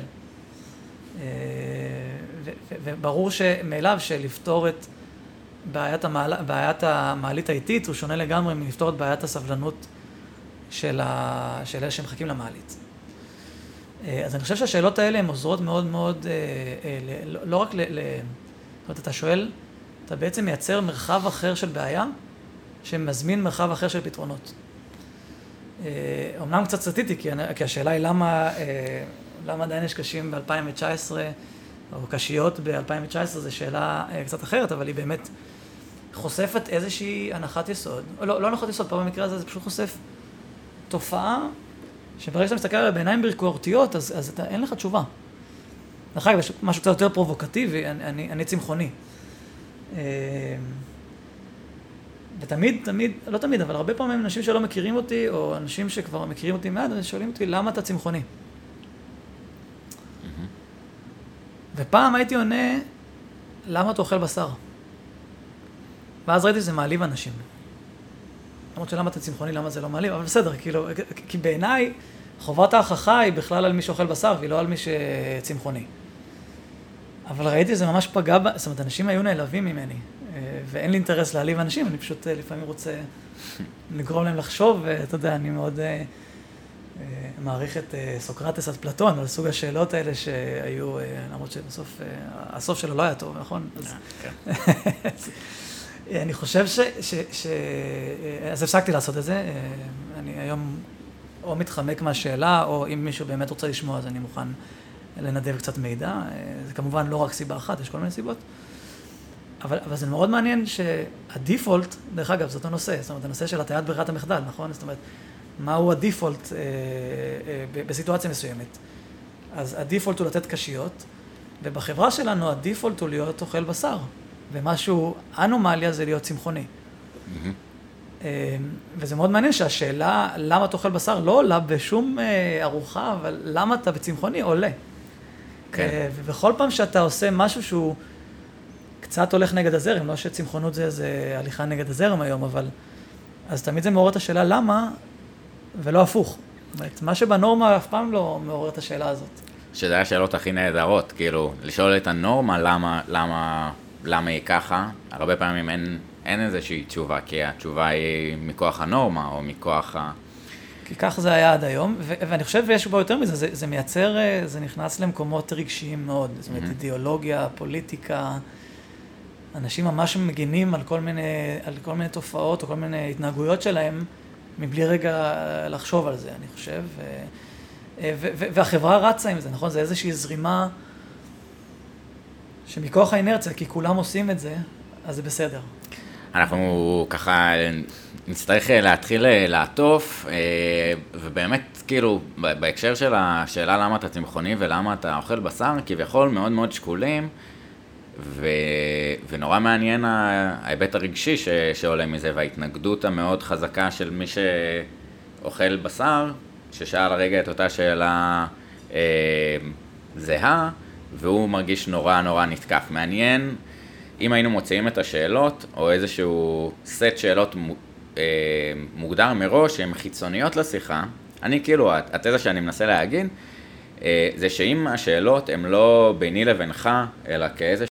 וברור שמאליו שלפתור את בעיית, המעל, בעיית המעלית האיטית הוא שונה לגמרי מלפתור את בעיית הסבלנות של, ה, של אלה שמחכים למעלית. אז אני חושב שהשאלות האלה הן עוזרות מאוד מאוד, לא, לא רק ל... זאת אומרת, אתה שואל אתה בעצם מייצר מרחב אחר של בעיה, שמזמין מרחב אחר של פתרונות. אומנם אה, קצת סטיתי, כי, כי השאלה היא למה, אה, למה עדיין יש קשים ב-2019, או קשיות ב-2019, זו שאלה אה, קצת אחרת, אבל היא באמת חושפת איזושהי הנחת יסוד, לא, לא הנחת יסוד, פה במקרה הזה זה פשוט חושף תופעה, שברגע שאתה מסתכל עליה בעיניים ביקורתיות, אז, אז אתה, אין לך תשובה. דרך אגב, משהו קצת יותר פרובוקטיבי, אני, אני, אני צמחוני. ותמיד, תמיד, לא תמיד, אבל הרבה פעמים אנשים שלא מכירים אותי, או אנשים שכבר מכירים אותי מעט, שואלים אותי, למה אתה צמחוני? ופעם הייתי עונה, למה אתה אוכל בשר? ואז ראיתי שזה מעליב אנשים. למרות שלמה אתה צמחוני, למה זה לא מעליב, אבל בסדר, כאילו, כי בעיניי חובת ההכחה היא בכלל על מי שאוכל בשר, והיא לא על מי שצמחוני. אבל ראיתי שזה ממש פגע. זאת אומרת, אנשים היו נעלבים ממני, ואין לי אינטרס להעליב אנשים, אני פשוט אה, לפעמים רוצה לגרום להם לחשוב, ואתה יודע, אני מאוד אה, מעריך את סוקרטס עד פלטון, על סוג השאלות האלה שהיו, למרות שבסוף, הסוף שלו לא היה טוב, נכון? אז, כן. אני חושב ש, ש, ש... אז הפסקתי לעשות את זה, אני היום או מתחמק מהשאלה, או אם מישהו באמת רוצה לשמוע, אז אני מוכן לנדב קצת מידע. אה, זה כמובן לא רק סיבה אחת, יש כל מיני סיבות. אבל, אבל זה מאוד מעניין שהדיפולט, דרך אגב, זאת הנושא, זאת אומרת, הנושא של הטיית ברירת המחדל, נכון? זאת אומרת, מהו הדיפולט אה, אה, בסיטואציה מסוימת. אז הדיפולט הוא לתת קשיות, ובחברה שלנו הדיפולט הוא להיות אוכל בשר, ומשהו אנומליה זה להיות צמחוני. Mm-hmm. אה, וזה מאוד מעניין שהשאלה למה אתה אוכל בשר לא עולה בשום אה, ארוחה, אבל למה אתה בצמחוני עולה. כן. אה, ובכל פעם שאתה עושה משהו שהוא קצת הולך נגד הזרם, לא שצמחונות זה איזה הליכה נגד הזרם היום, אבל... אז תמיד זה מעורר את השאלה למה, ולא הפוך. זאת אומרת, מה שבנורמה אף פעם לא מעורר את השאלה הזאת. שזה השאלות הכי נהדרות, כאילו, לשאול את הנורמה למה, למה, למה היא ככה, הרבה פעמים אין, אין איזושהי תשובה, כי התשובה היא מכוח הנורמה או מכוח ה... כי כך זה היה עד היום, ו- ואני חושב שיש בו יותר מזה, זה, זה מייצר, אה, זה נכנס למקומות רגשיים מאוד, זאת אומרת, Mhm. אידיאולוגיה, פוליטיקה, אנשים ממש מגינים על כל מיני, על כל מיני תופעות או כל מיני התנהגויות שלהם, מבלי רגע לחשוב על זה, אני חושב. ו- ו- ו- והחברה רצה עם זה, נכון? זה איזושהי זרימה שמכוח האינרציה, כי כולם עושים את זה, אז זה בסדר. אנחנו ככה נצטרך להתחיל לעטוף, אה, ובאמת, כאילו, בהקשר של השאלה למה אתה צמחוני ולמה אתה אוכל בשר, כביכול מאוד מאוד שקולים, ו... ונורא מעניין ההיבט הרגשי ש... שעולה מזה, וההתנגדות המאוד חזקה של מי שאוכל בשר, ששאל הרגע את אותה שאלה אה, זהה, והוא מרגיש נורא נורא נתקף. מעניין אם היינו מוציאים את השאלות, או איזשהו סט שאלות מו- אה, מוגדר מראש, שהן חיצוניות לשיחה, אני כאילו, התזה שאני מנסה להגיד, אה, זה שאם השאלות הן לא ביני לבינך, אלא כאיזה